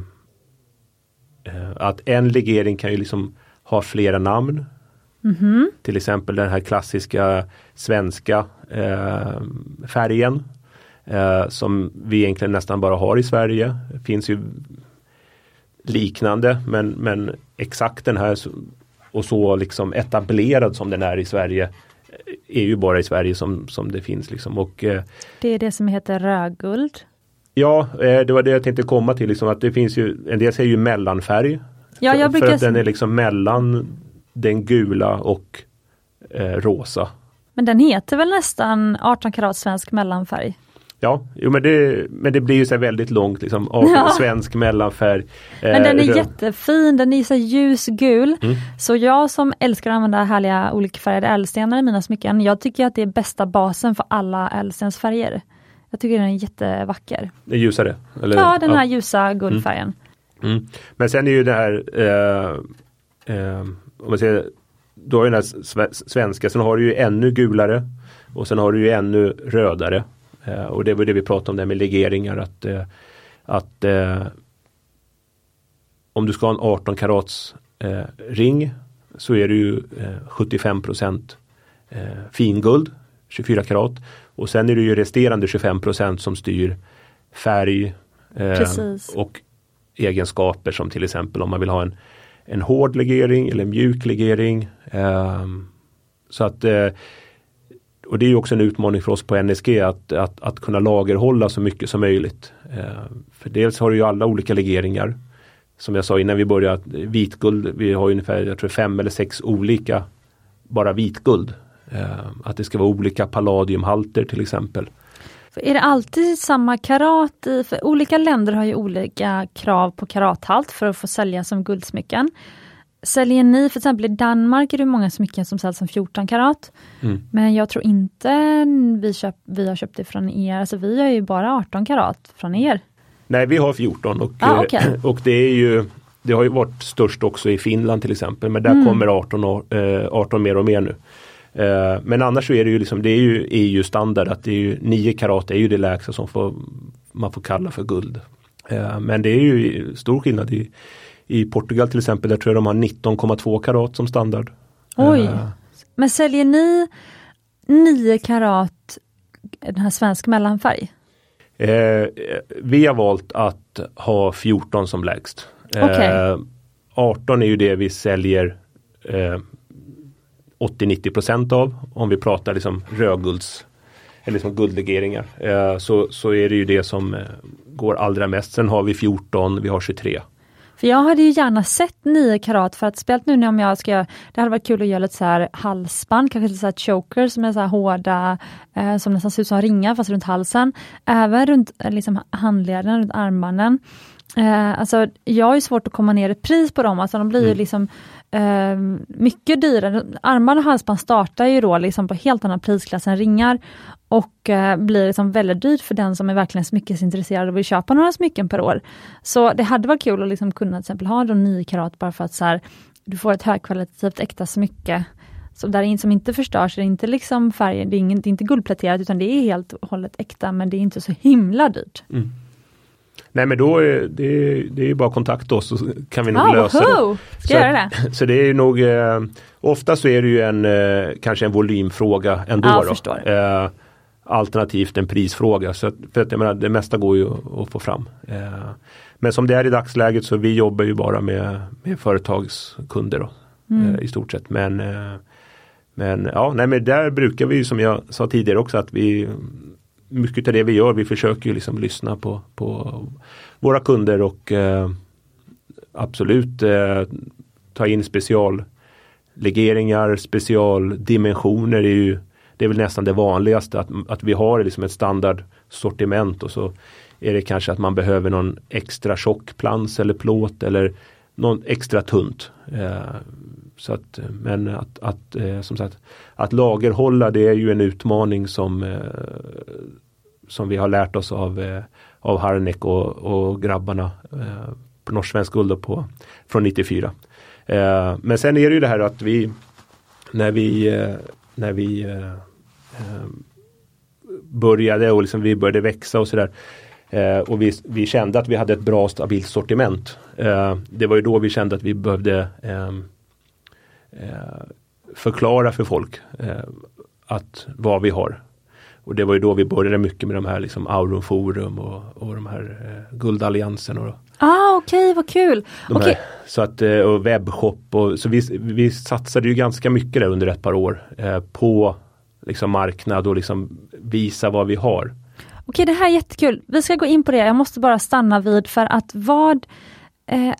eh att en legering kan ju liksom ha flera namn. Mm -hmm. Till exempel den här klassiska svenska eh, färgen eh, som vi egentligen nästan bara har i Sverige. Det finns ju liknande men, men exakt den här och så liksom etablerad som den är i Sverige är ju bara i Sverige som, som det finns. Liksom. Och, eh, det är det som heter rödguld? Ja, eh, det var det jag tänkte komma till. Liksom, att det finns ju, en del säger ju mellanfärg. Ja, jag för, för att den är liksom mellan den gula och eh, rosa. Men den heter väl nästan 18 karat svensk mellanfärg? Ja, jo, men, det, men det blir ju så väldigt långt, liksom, ja. svensk mellanfärg. Eh, men den är jättefin, den är så ljusgul. Mm. Så jag som älskar att använda härliga olika färgade ädelstenar i mina smycken, jag tycker att det är bästa basen för alla ädelstensfärger. Jag tycker den är jättevacker. Den ljusare? Eller? Ja, den här ja. ljusa guldfärgen. Mm. Mm. Men sen är ju det här eh, eh, om man säger, du har ju den här svenska, sen har du ju ännu gulare och sen har du ju ännu rödare. Eh, och det var det vi pratade om där med legeringar att, eh, att eh, om du ska ha en 18 karats eh, ring så är det ju 75% finguld, 24 karat. Och sen är det ju resterande 25% som styr färg och egenskaper som till exempel om man vill ha en, en hård legering eller en mjuk legering. Ehm, så att eh, och det är ju också en utmaning för oss på NSG att, att, att kunna lagerhålla så mycket som möjligt. Eh, för dels har du ju alla olika legeringar. Som jag sa innan vi började, vitguld, vi har ungefär jag tror fem eller sex olika bara vitguld. Eh, att det ska vara olika palladiumhalter till exempel. Är det alltid samma karat? I, för olika länder har ju olika krav på karathalt för att få sälja som guldsmycken. Säljer ni, för exempel i Danmark är det många smycken som säljs som 14 karat. Mm. Men jag tror inte vi, köp, vi har köpt det från er, alltså vi har ju bara 18 karat från er. Nej vi har 14 och, ah, okay. och det är ju Det har ju varit störst också i Finland till exempel men där mm. kommer 18, 18 mer och mer nu. Eh, men annars så är det ju liksom, det är ju EU-standard att det är ju 9 karat är ju det lägsta som får, man får kalla för guld. Eh, men det är ju stor skillnad i i Portugal till exempel, där tror jag de har 19,2 karat som standard. Oj! Uh, Men säljer ni 9 karat den här svensk mellanfärg? Eh, vi har valt att ha 14 som lägst. Okay. Eh, 18 är ju det vi säljer eh, 80-90% av om vi pratar liksom rödgulds eller liksom guldlegeringar. Eh, så, så är det ju det som eh, går allra mest. Sen har vi 14, vi har 23. För jag hade ju gärna sett 9 karat för att speciellt nu om jag ska, det hade varit kul att göra lite så här halsband, kanske lite så här choker som är så här hårda, eh, som nästan ser ut som ringar fast runt halsen. Även runt eh, liksom, handleden, runt armbanden. Eh, alltså jag har ju svårt att komma ner i pris på dem, alltså de blir mm. liksom eh, mycket dyrare. Armband och halsband startar ju då liksom på helt annan prisklass än ringar och eh, blir liksom väldigt dyrt för den som är verkligen smyckesintresserad och vill köpa några smycken per år. Så det hade varit kul att liksom kunna till exempel ha 9 karat bara för att så här, du får ett högkvalitativt äkta smycke så där in, som inte förstörs, det är inte liksom färger, det är, ingen, det är inte guldpläterat utan det är helt och hållet äkta men det är inte så himla dyrt. Mm. Nej men då är det, det är bara kontakta oss så kan vi nog oh, lösa ho! det. Ska så, göra det. så det är nog eh, Ofta så är det ju en eh, kanske en volymfråga ändå. Ja, då. Eh, alternativt en prisfråga. Så att, för att jag menar, det mesta går ju att få fram. Eh, men som det är i dagsläget så vi jobbar ju bara med, med företagskunder då, mm. eh, i stort sett. Men, eh, men ja, nej, men där brukar vi som jag sa tidigare också att vi mycket av det vi gör, vi försöker ju liksom lyssna på, på våra kunder och eh, absolut eh, ta in speciallegeringar, specialdimensioner är ju det är väl nästan det vanligaste att, att vi har liksom ett standardsortiment och så är det kanske att man behöver någon extra tjock plans eller plåt eller någon extra tunt. Eh, så att, eh, men att, att eh, som sagt att lagerhålla det är ju en utmaning som eh, som vi har lärt oss av, av Harnek och, och grabbarna på Norsk Guld på, från 94. men sen är det ju det här att vi när vi, när vi började och liksom vi började växa och sådär. Eh, och vi, vi, kände att vi hade ett bra stabilt sortiment. Eh, det var ju då vi kände att vi behövde eh, förklara för folk eh, att vad vi har. Och det var ju då vi började mycket med de här liksom Aurum Forum och, och de här eh, Guldalliansen. Och, ah, okej, okay, vad kul! Okay. Här, så att, eh, och webbshop och så vi, vi satsade ju ganska mycket där under ett par år eh, på liksom marknad och liksom visa vad vi har. Okej, det här är jättekul. Vi ska gå in på det. Jag måste bara stanna vid för att vad eh,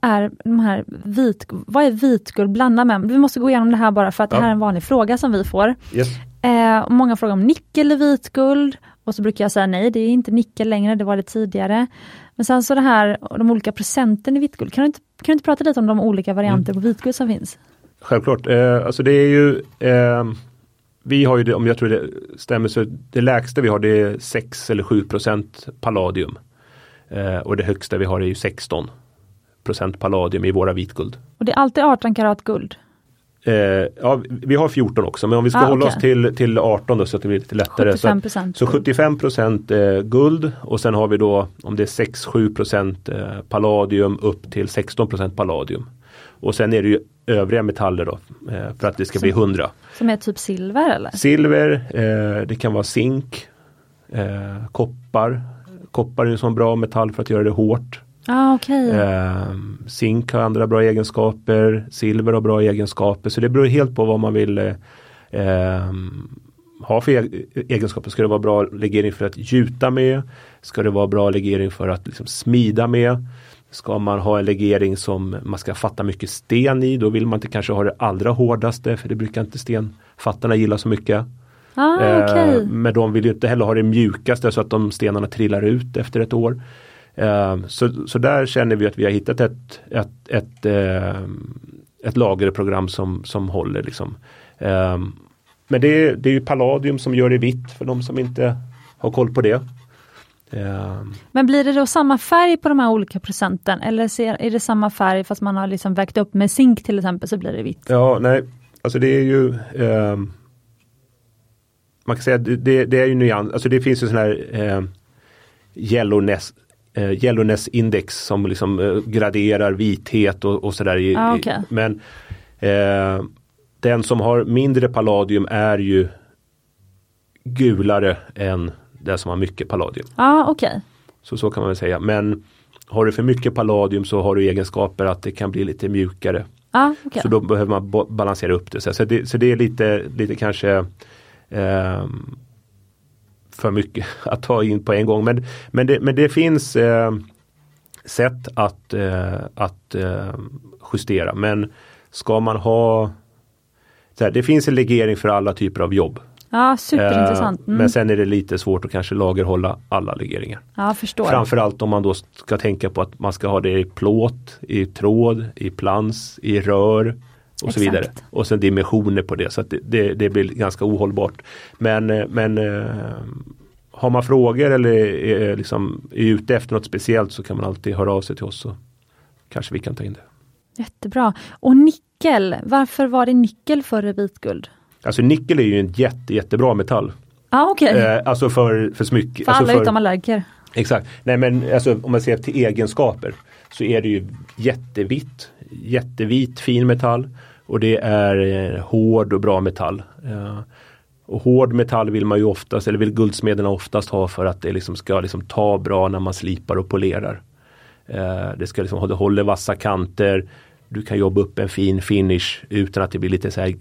är de här vit, vad är vitguld blandat med? Vi måste gå igenom det här bara för att ja. det här är en vanlig fråga som vi får. Yes. Eh, många frågar om nickel i vitguld och så brukar jag säga nej, det är inte nickel längre, det var det tidigare. Men sen så det här, de olika procenten i vitguld, kan du inte, kan du inte prata lite om de olika varianter mm. på vitguld som finns? Självklart, eh, alltså det är ju eh, vi har ju det, om jag tror det stämmer, så det lägsta vi har det är 6 eller 7 palladium. Eh, och det högsta vi har är ju 16 palladium i våra vitguld. Och det är alltid 18 karat guld? Eh, ja, vi har 14 också men om vi ska ah, hålla okay. oss till, till 18 då så att det blir lite lättare. 75 så, så 75 eh, guld och sen har vi då om det är 6-7 eh, palladium upp till 16% palladium. Och sen är det ju övriga metaller då eh, för att det ska som, bli 100. Som är typ silver eller? Silver, eh, det kan vara zink, eh, koppar. Koppar är en sån bra metall för att göra det hårt. Ah, okay. eh, zink har andra bra egenskaper, silver har bra egenskaper så det beror helt på vad man vill eh, ha för e-, egenskaper. Ska det vara bra legering för att gjuta med? Ska det vara bra legering för att liksom smida med? Ska man ha en legering som man ska fatta mycket sten i, då vill man inte kanske ha det allra hårdaste för det brukar inte stenfattarna gilla så mycket. Ah, eh, okay. Men de vill inte heller ha det mjukaste så att de stenarna trillar ut efter ett år. Eh, så, så där känner vi att vi har hittat ett, ett, ett, eh, ett lagerprogram som, som håller. Liksom. Eh, men det är, det är palladium som gör det vitt för de som inte har koll på det. Ehm. Men blir det då samma färg på de här olika procenten eller är det samma färg fast man har liksom vägt upp med zink till exempel så blir det vitt? Ja, nej, alltså det är ju eh, Man kan säga att det, det, är ju nyans, alltså det finns ju sån här eh, yellowness, eh, yellowness index som liksom eh, graderar vithet och, och sådär. Ah, okay. Men eh, den som har mindre palladium är ju gulare än det som har mycket palladium. Ja, okej. Okay. Så så kan man väl säga. Men har du för mycket palladium så har du egenskaper att det kan bli lite mjukare. Ah, okay. Så då behöver man balansera upp det. Så det, så det är lite, lite kanske eh, för mycket att ta in på en gång. Men, men, det, men det finns eh, sätt att, eh, att eh, justera. Men ska man ha här, Det finns en legering för alla typer av jobb. Ja, superintressant. Mm. Men sen är det lite svårt att kanske lagerhålla alla legeringar. Ja, förstår. Framförallt om man då ska tänka på att man ska ha det i plåt, i tråd, i plans, i rör och Exakt. så vidare. Och sen dimensioner på det så att det, det, det blir ganska ohållbart. Men, eh, men eh, har man frågor eller är, liksom, är ute efter något speciellt så kan man alltid höra av sig till oss så kanske vi kan ta in det. Jättebra. Och nickel, varför var det nickel före vitguld? Alltså nickel är ju en jätte, jättebra metall. Ah, okay. Eh, alltså för, för smycke. För alltså alla för, utom allergiker. Exakt. Nej men alltså, om man ser till egenskaper så är det ju jättevitt, jättevit fin metall och det är eh, hård och bra metall. Eh, och hård metall vill man ju oftast, eller vill guldsmederna oftast ha för att det liksom ska liksom ta bra när man slipar och polerar. Eh, det ska liksom, det håller vassa kanter, du kan jobba upp en fin finish utan att det blir lite så här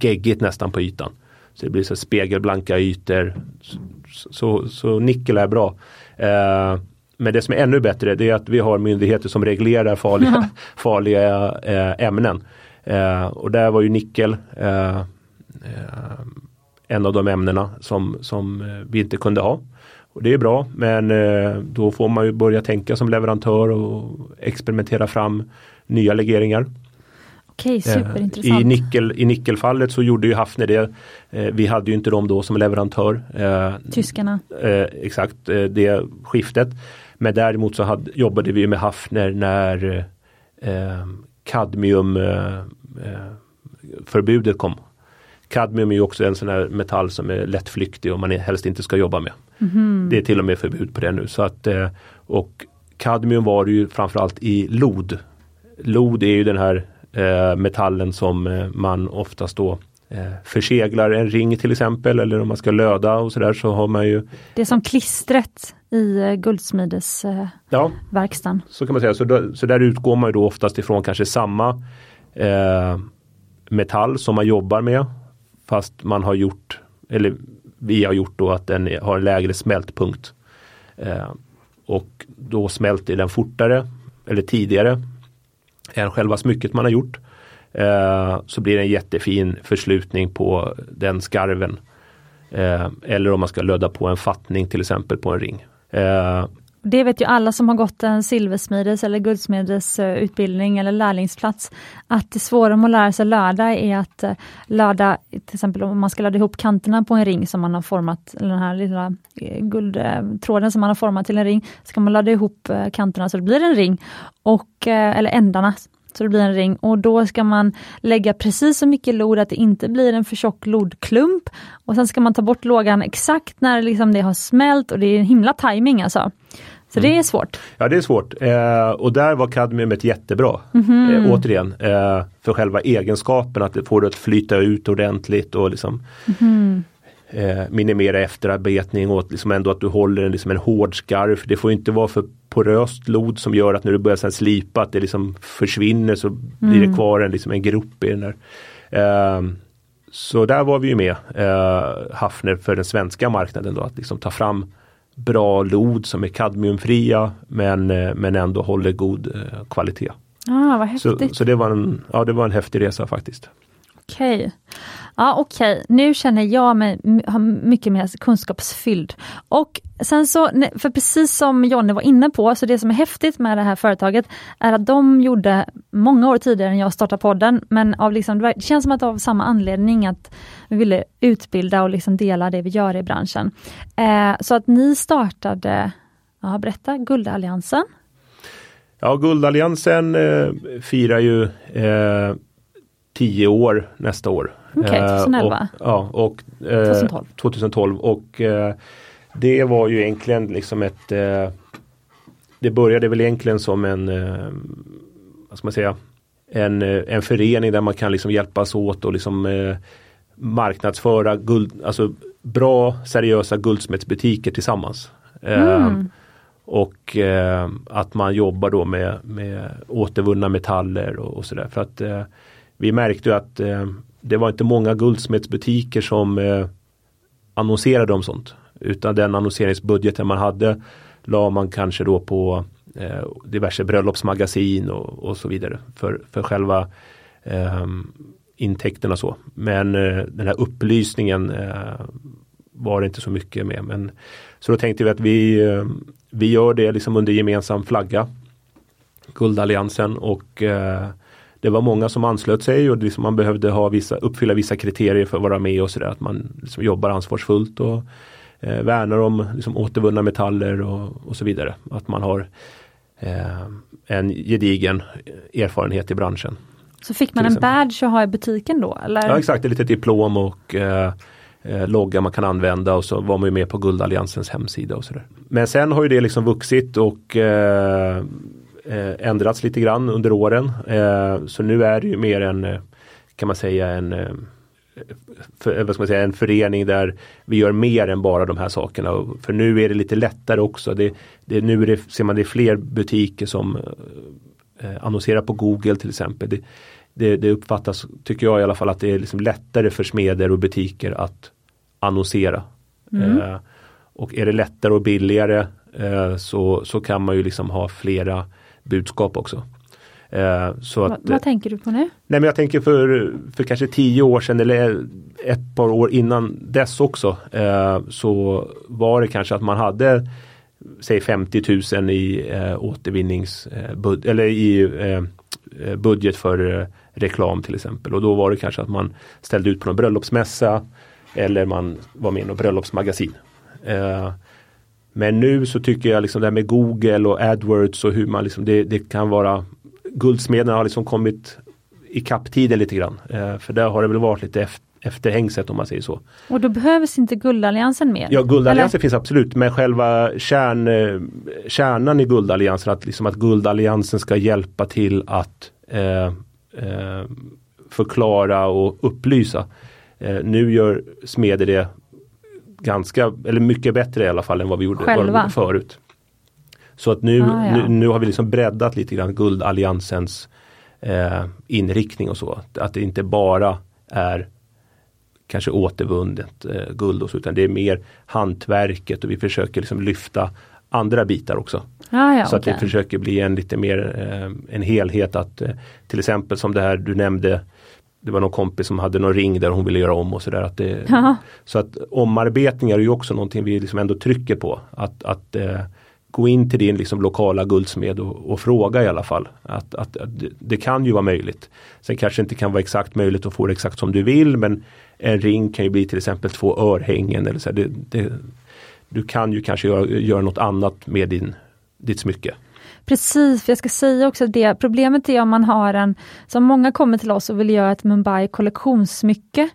geggigt nästan på ytan. Så det blir så spegelblanka ytor. Så, så, så nickel är bra. Eh, men det som är ännu bättre det är att vi har myndigheter som reglerar farliga, mm. farliga eh, ämnen. Eh, och där var ju nickel eh, eh, en av de ämnena som, som eh, vi inte kunde ha. Och Det är bra men då får man ju börja tänka som leverantör och experimentera fram nya legeringar. Okej, superintressant. I, nickel, I nickelfallet så gjorde ju Hafner det. Vi hade ju inte dem då som leverantör. Tyskarna. Exakt, det skiftet. Men däremot så hade, jobbade vi med Hafner när kadmiumförbudet kom. Kadmium är ju också en sån här metall som är lättflyktig och man helst inte ska jobba med. Mm. Det är till och med förbud på det nu. Så att, eh, och kadmium var det ju framförallt i lod. Lod är ju den här eh, metallen som eh, man oftast då förseglar en ring till exempel eller om man ska löda och sådär så har man ju Det är som klistret i eh, guldsmidesverkstan. ja, så kan man säga. Så, då, så där utgår man ju då oftast ifrån kanske samma eh, metall som man jobbar med Fast man har gjort, eller vi har gjort då att den har en lägre smältpunkt. Eh, och då smälter den fortare eller tidigare än själva smycket man har gjort. Eh, så blir det en jättefin förslutning på den skarven. Eh, eller om man ska löda på en fattning till exempel på en ring. Eh, det vet ju alla som har gått en silversmides eller guldsmedesutbildning eller lärlingsplats, att det svåra med att lära sig löda är att eh, löda, till exempel om man ska löda ihop kanterna på en ring som man har format, eller den här lilla eh, guldtråden som man har format till en ring, ska man löda ihop eh, kanterna så det blir en ring, och, eller ändarna så det blir en ring och då ska man lägga precis så mycket lod att det inte blir en för tjock lodklump och sen ska man ta bort lågan exakt när liksom det har smält och det är en himla timing alltså. Så mm. det är svårt. Ja det är svårt eh, och där var kadmiumet jättebra. Mm -hmm. eh, återigen, eh, för själva egenskapen att det får det att flyta ut ordentligt och liksom mm -hmm. Minimera efterarbetning och liksom ändå att du håller en, liksom en hård skarv. Det får inte vara för poröst lod som gör att när du börjar sen slipa att det liksom försvinner så blir det mm. kvar en, liksom en grop i den där. Eh, så där var vi ju med eh, Hafner för den svenska marknaden då att liksom ta fram bra lod som är kadmiumfria men, eh, men ändå håller god eh, kvalitet. Ah, vad häftigt. Så, så det, var en, ja, det var en häftig resa faktiskt. Okej. Okay. Ja okej, okay. nu känner jag mig mycket mer kunskapsfylld. Och sen så, för precis som Jonny var inne på, så det som är häftigt med det här företaget är att de gjorde många år tidigare än jag startade podden, men av liksom, det känns som att av samma anledning att vi ville utbilda och liksom dela det vi gör i branschen. Eh, så att ni startade, ja berätta, Guldalliansen. Ja, Guldalliansen eh, firar ju eh, tio år nästa år. Okej, okay, 2011? Och, ja, och, eh, 2012. 2012 och eh, det var ju egentligen liksom ett eh, Det började väl egentligen som en eh, Vad ska man säga en, eh, en förening där man kan liksom hjälpas åt och liksom eh, marknadsföra guld, alltså bra seriösa guldsmedsbutiker tillsammans. Mm. och att man jobbar då med, med återvunna metaller och, och sådär. För att vi märkte att det var inte många guldsmedsbutiker som eh, annonserade om sånt. Utan den annonseringsbudgeten man hade la man kanske då på eh, diverse bröllopsmagasin och, och, så vidare för, för själva eh, intäkterna så. Men eh, den här upplysningen eh, var det inte så mycket med. Men, så då tänkte vi att vi, eh, vi gör det liksom under gemensam flagga. Guldalliansen och eh, det var många som anslöt sig och liksom man behövde ha vissa, uppfylla vissa kriterier för att vara med och sådär. Att man liksom jobbar ansvarsfullt och eh, värnar om liksom återvunna metaller och, och så vidare. Att man har eh, en gedigen erfarenhet i branschen. Så fick man en badge att ha i butiken då? Eller? Ja exakt, ett litet diplom och eh, eh, logga man kan använda och så var man med på Guldalliansens hemsida och sådär. Men sen har ju det liksom vuxit och eh, ändrats lite grann under åren. Eh, så nu är det ju mer en, eh, kan man säga, en eh, för, vad ska man säga, en förening där vi gör mer än bara de här sakerna. För nu är det lite lättare också. Det, det, nu det, ser man det är fler butiker som eh, annonserar på Google till exempel. Det, det, det, uppfattas, tycker jag i alla fall, att det är liksom lättare för smeder och butiker att annonsera. Mm. Eh, och är det lättare och billigare eh, så, så kan man ju liksom ha flera budskap också. Eh, så att, vad, vad tänker du på nu? Nej men jag tänker för, för kanske tio år sedan eller ett par år innan dess också eh, så var det kanske att man hade säg 50 000 i eh, återvinnings eller i eh, budget för eh, reklam till exempel. Och då var det kanske att man ställde ut på någon bröllopsmässa eller man var med i något bröllopsmagasin. Men nu så tycker jag liksom det här med Google och AdWords och hur man liksom det, det kan vara Guldsmederna har liksom kommit i kapptiden lite grann. Eh, för där har det väl varit lite efter efterhängset om man säger så. Och då behövs inte guldalliansen mer? Ja, guldalliansen eller? finns absolut men själva kärn, eh, kärnan i guldalliansen, att, liksom att guldalliansen ska hjälpa till att eh, eh, förklara och upplysa. Eh, nu gör smeder det ganska, eller mycket bättre i alla fall än vad vi gjorde, vad gjorde förut. Så att nu, ah, ja. nu, nu, har vi liksom breddat lite grann guldalliansens eh, inriktning och så. Att det inte bara är kanske återvunnet eh, guld och så, utan det är mer hantverket och vi försöker liksom lyfta andra bitar också. Ah, ja, så okay. att vi försöker bli en lite mer eh, en helhet att eh, till exempel som det här du nämnde det var någon kompis som hade någon ring där hon ville göra om och sådär. Att så att omarbetningar är ju också någonting vi liksom ändå trycker på. Att, att eh, gå in till din liksom lokala guldsmed och, och fråga i alla fall. Att, att, att det, det, kan ju vara möjligt. Sen kanske inte kan vara exakt möjligt att få det exakt som du vill men en ring kan ju bli till exempel två örhängen. Eller så det, det, du kan ju kanske göra, göra något annat med din, ditt smycke. Precis, för jag ska säga också det. Problemet är om man har en, som många kommer till oss och vill göra ett Mumbai kollektionssmycke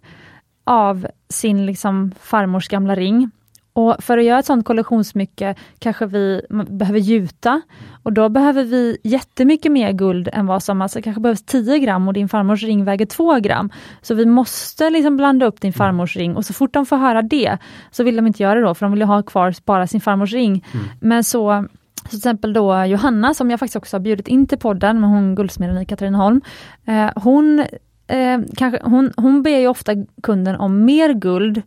av sin liksom farmors gamla ring. Och för att göra ett sånt kollektionssmycke kanske vi behöver gjuta och då behöver vi jättemycket mer guld än vad som, alltså kanske behövs 10 gram och din farmors ring väger 2 gram. Så vi måste liksom blanda upp din farmors ring och så fort de får höra det så vill de inte göra det då för de vill ha kvar bara sin farmors ring. Mm. Men så så till exempel då Johanna som jag faktiskt också har bjudit in till podden, med hon guldsmeden i Katrineholm. Eh, hon, eh, kanske, hon, hon ber ju ofta kunden om mer guld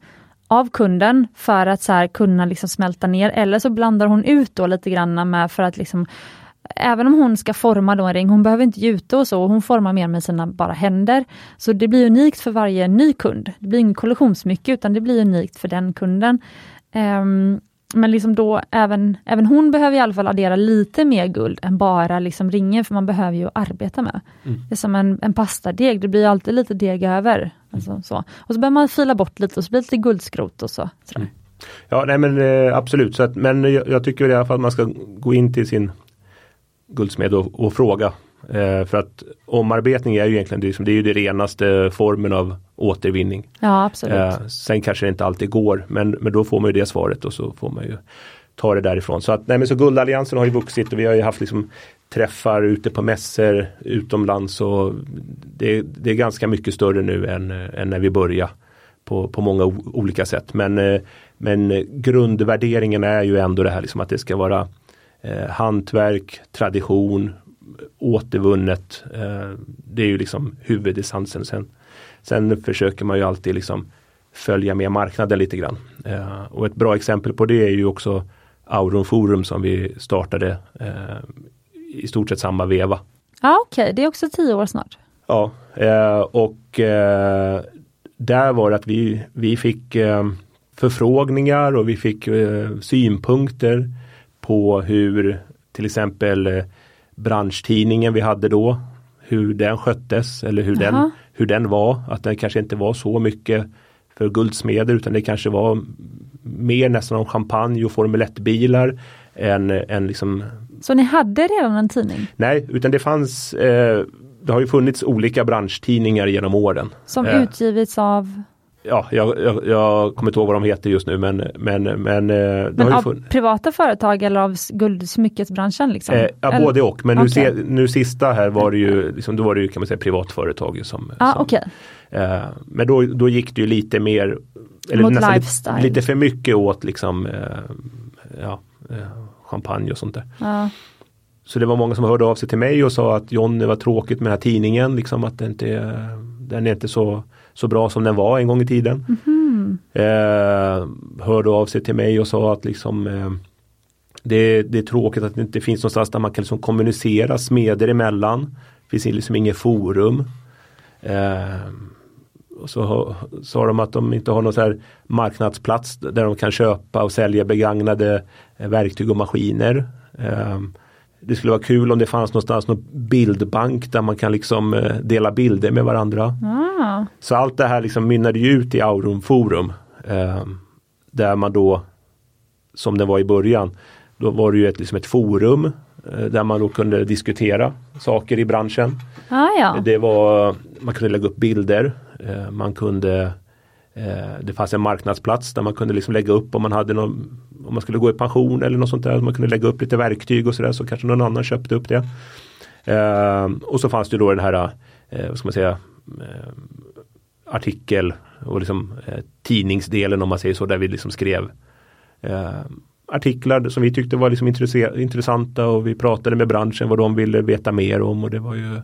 av kunden för att så här, kunna liksom smälta ner eller så blandar hon ut då lite grann med för att liksom Även om hon ska forma då en ring, hon behöver inte gjuta och så, hon formar mer med sina bara händer. Så det blir unikt för varje ny kund. Det blir inget kollektionsmycke utan det blir unikt för den kunden. Um, men liksom då även, även hon behöver i alla fall addera lite mer guld än bara liksom ringen, för man behöver ju arbeta med. Mm. Det är som en, en pastadeg, det blir alltid lite deg över. Alltså, så. Och så behöver man fila bort lite och så blir det lite guldskrot och så. Mm. Ja, nej men eh, absolut, så att, men jag, jag, tycker i alla fall att man ska gå in till sin guldsmed och, och fråga Eh, för att omarbetning är ju egentligen det, det är ju det renaste formen av återvinning. Ja absolut. Eh, sen kanske det inte alltid går men, men då får man ju det svaret och så får man ju ta det därifrån. Så att nej men så Guldalliansen har ju vuxit och vi har ju haft liksom träffar ute på mässor utomlands och det, det är ganska mycket större nu än, än när vi började på, på många olika sätt. Men, eh, men grundvärderingen är ju ändå det här liksom att det ska vara eh, hantverk, tradition, återvunnet. Eh, det är ju liksom huvudessensen. Sen, sen försöker man ju alltid liksom följa med marknaden lite grann. Eh, och ett bra exempel på det är ju också Auron Forum som vi startade eh, i stort sett samma veva. Ja okej, okay. det är också tio år snart. Ja, och där var det att vi, vi fick förfrågningar och vi fick synpunkter på hur till exempel branschtidningen vi hade då. Hur den sköttes eller hur, den, hur den var. Att den kanske inte var så mycket för guldsmeder utan det kanske var mer nästan om champagne och Formel 1-bilar. Än, än liksom... Så ni hade redan en tidning? Nej, utan det fanns eh, Det har ju funnits olika branschtidningar genom åren. Som eh, utgivits av? Ja, jag, jag, jag, kommer inte ihåg vad de heter just nu men Men, men, eh, men av privata företag eller av guldsmyckesbranschen? Liksom? Eh, ja, både och men okay. nu, se, nu sista här var det ju, liksom, då var det ju kan man säga privatföretag som, ah, som okay. eh, Men då, då gick det ju lite mer eller Mot nästan lite, lite för mycket åt liksom eh, ja, eh, champagne och sånt där. Ah. Så det var många som hörde av sig till mig och sa att det var tråkigt med den här tidningen, liksom att det inte, den är inte så så bra som den var en gång i tiden. Mm. Eh, hörde av sig till mig och sa att liksom eh, det, det, är tråkigt att det inte finns någonstans där man kan liksom kommunicera smeder emellan. Det finns liksom inget forum. Eh, och så sa de att de inte har någon så här marknadsplats där de kan köpa och sälja begagnade eh, verktyg och maskiner. Eh, det skulle vara kul om det fanns någonstans någon bildbank där man kan liksom eh, dela bilder med varandra. Ah. Så allt det här liksom mynnade ju ut i Aurum Forum. Eh, där man då, som det var i början, då var det ju ett, liksom ett forum eh, där man då kunde diskutera saker i branschen. Ah, ja. Det var, man kunde lägga upp bilder, eh, man kunde Eh, det fanns en marknadsplats där man kunde liksom lägga upp om man hade någon, om man skulle gå i pension eller något sånt där. Man kunde lägga upp lite verktyg och sådär så kanske någon annan köpte upp det. Eh, och så fanns det då den här, eh, vad ska man säga, artikel och liksom tidningsdelen om man säger så där vi liksom skrev artiklar som vi tyckte var liksom intressanta och vi pratade med branschen vad de ville veta mer om och det var ju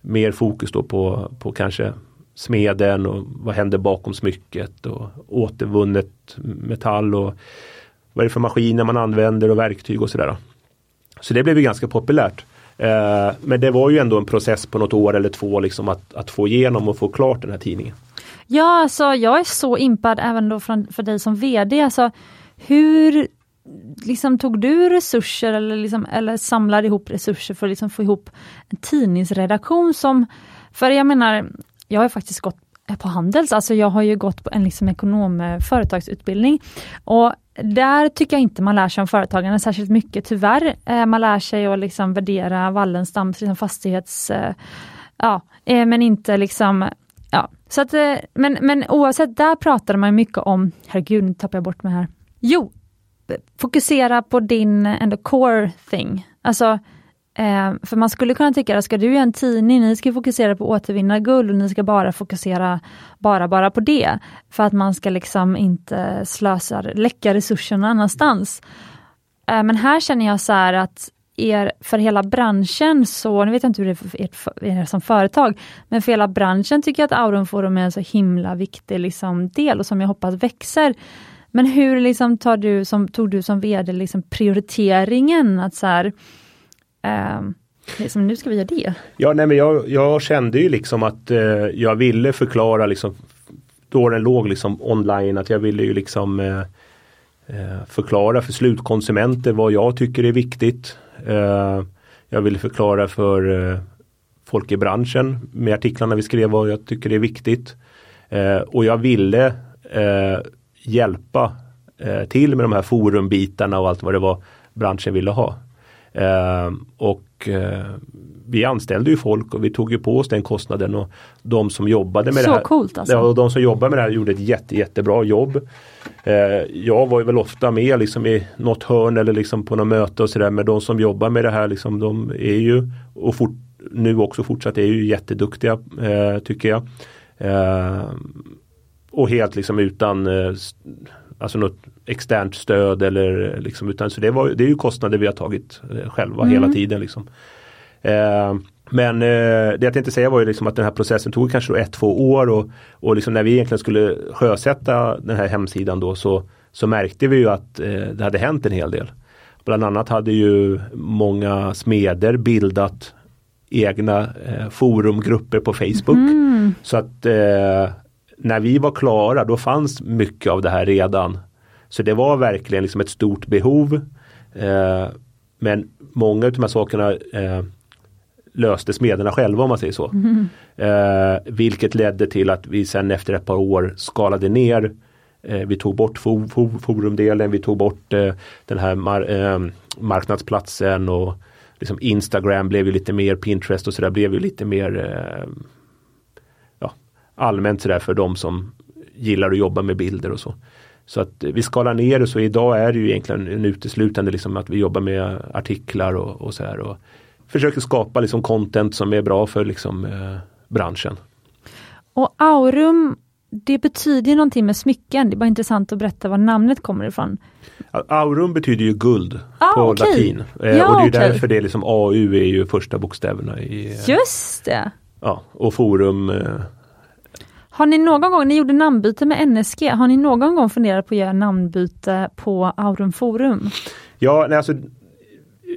mer fokus då på, på kanske smeden och vad händer bakom smycket och återvunnet metall och vad är det för maskiner man använder och verktyg och sådär. Så det blev ju ganska populärt. Eh, men det var ju ändå en process på något år eller två liksom att, att få igenom och få klart den här tidningen. Ja, alltså jag är så impad även då från, för dig som VD. Alltså, hur liksom, tog du resurser eller, liksom, eller samlade ihop resurser för att liksom, få ihop en tidningsredaktion som, för jag menar, jag har faktiskt gått eh, på Handels, alltså jag har ju gått på en liksom ekonom-företagsutbildning eh, Och där tycker jag inte man lär sig om företagande särskilt mycket, tyvärr. Eh, man lär sig att liksom värdera Wallenstams liksom fastighets... Ja, men inte liksom... Ja. Så att, men, men oavsett, där pratade man mycket om, herregud nu tappar jag bort mig här. Jo, fokusera på din ändå core thing. Alltså Eh, för man skulle kunna tycka att ska du göra en tidning, ni ska fokusera på att återvinna guld och ni ska bara fokusera bara, bara på det. För att man ska liksom inte slösa, läcka resurserna någon annanstans. Eh, men här känner jag så här att er, för hela branschen så, nu vet jag inte hur det är för er, för er som företag, men för hela branschen tycker jag att Aurum Forum är en så himla viktig liksom del och som jag hoppas växer. Men hur liksom tar du som, tog du som VD liksom prioriteringen att så här, Eh, liksom, nu ska vi göra det. Ja, nej, men jag, jag kände ju liksom att eh, jag ville förklara liksom då den låg liksom online att jag ville ju liksom eh, eh förklara för slutkonsumenter vad jag tycker är viktigt. Eh, jag ville förklara för eh, folk i branschen med artiklarna vi skrev vad jag tycker är viktigt. Eh, och jag ville eh, hjälpa eh, till med de här forumbitarna och allt vad det var branschen ville ha. Eh, och eh, vi anställde ju folk och vi tog ju på oss den kostnaden och de som jobbade med Så det här. Coolt alltså. Ja, och de som jobbade med det här gjorde ett jätte, jättebra jobb. Eh, jag var ju väl ofta med liksom i något hörn eller liksom på något möte och sådär men de som jobbar med det här liksom de är ju och fort, nu också fortsatt är ju jätteduktiga eh, tycker jag. Eh, och helt liksom utan eh, alltså något externt stöd eller liksom utan så det, var, det är ju kostnader vi har tagit eh, själva mm. hela tiden. Liksom. Eh, men eh, det jag tänkte säga var ju liksom att den här processen tog kanske ett, två år och, och liksom när vi egentligen skulle sjösätta den här hemsidan då så, så märkte vi ju att eh, det hade hänt en hel del. Bland annat hade ju många smeder bildat egna eh, forumgrupper på Facebook. Mm. Så att eh, när vi var klara då fanns mycket av det här redan. Så det var verkligen liksom ett stort behov. Eh, men många av de här sakerna eh, löste smederna själva om man säger så. Mm. Eh, vilket ledde till att vi sen efter ett par år skalade ner. Eh, vi tog bort for, for, forumdelen, vi tog bort eh, den här mar, eh, marknadsplatsen och liksom Instagram blev ju lite mer, Pinterest och sådär blev ju lite mer allmänt sådär för de som gillar att jobba med bilder och så. Så att vi skalar ner det så idag är det ju egentligen en uteslutande liksom att vi jobbar med artiklar och, och så här och försöker skapa liksom content som är bra för liksom eh, branschen. Och Aurum, det betyder ju någonting med smycken. Det är bara intressant att berätta var namnet kommer ifrån. Aurum betyder ju guld ah, på okay. latin. Eh, ja, och det är okay. därför det är liksom AU är ju första bokstäverna i eh, Just det! Ja, och forum eh, har ni någon gång, ni gjorde namnbyte med NSG, har ni någon gång funderat på att göra namnbyte på Aurum Forum? Ja, nej, alltså,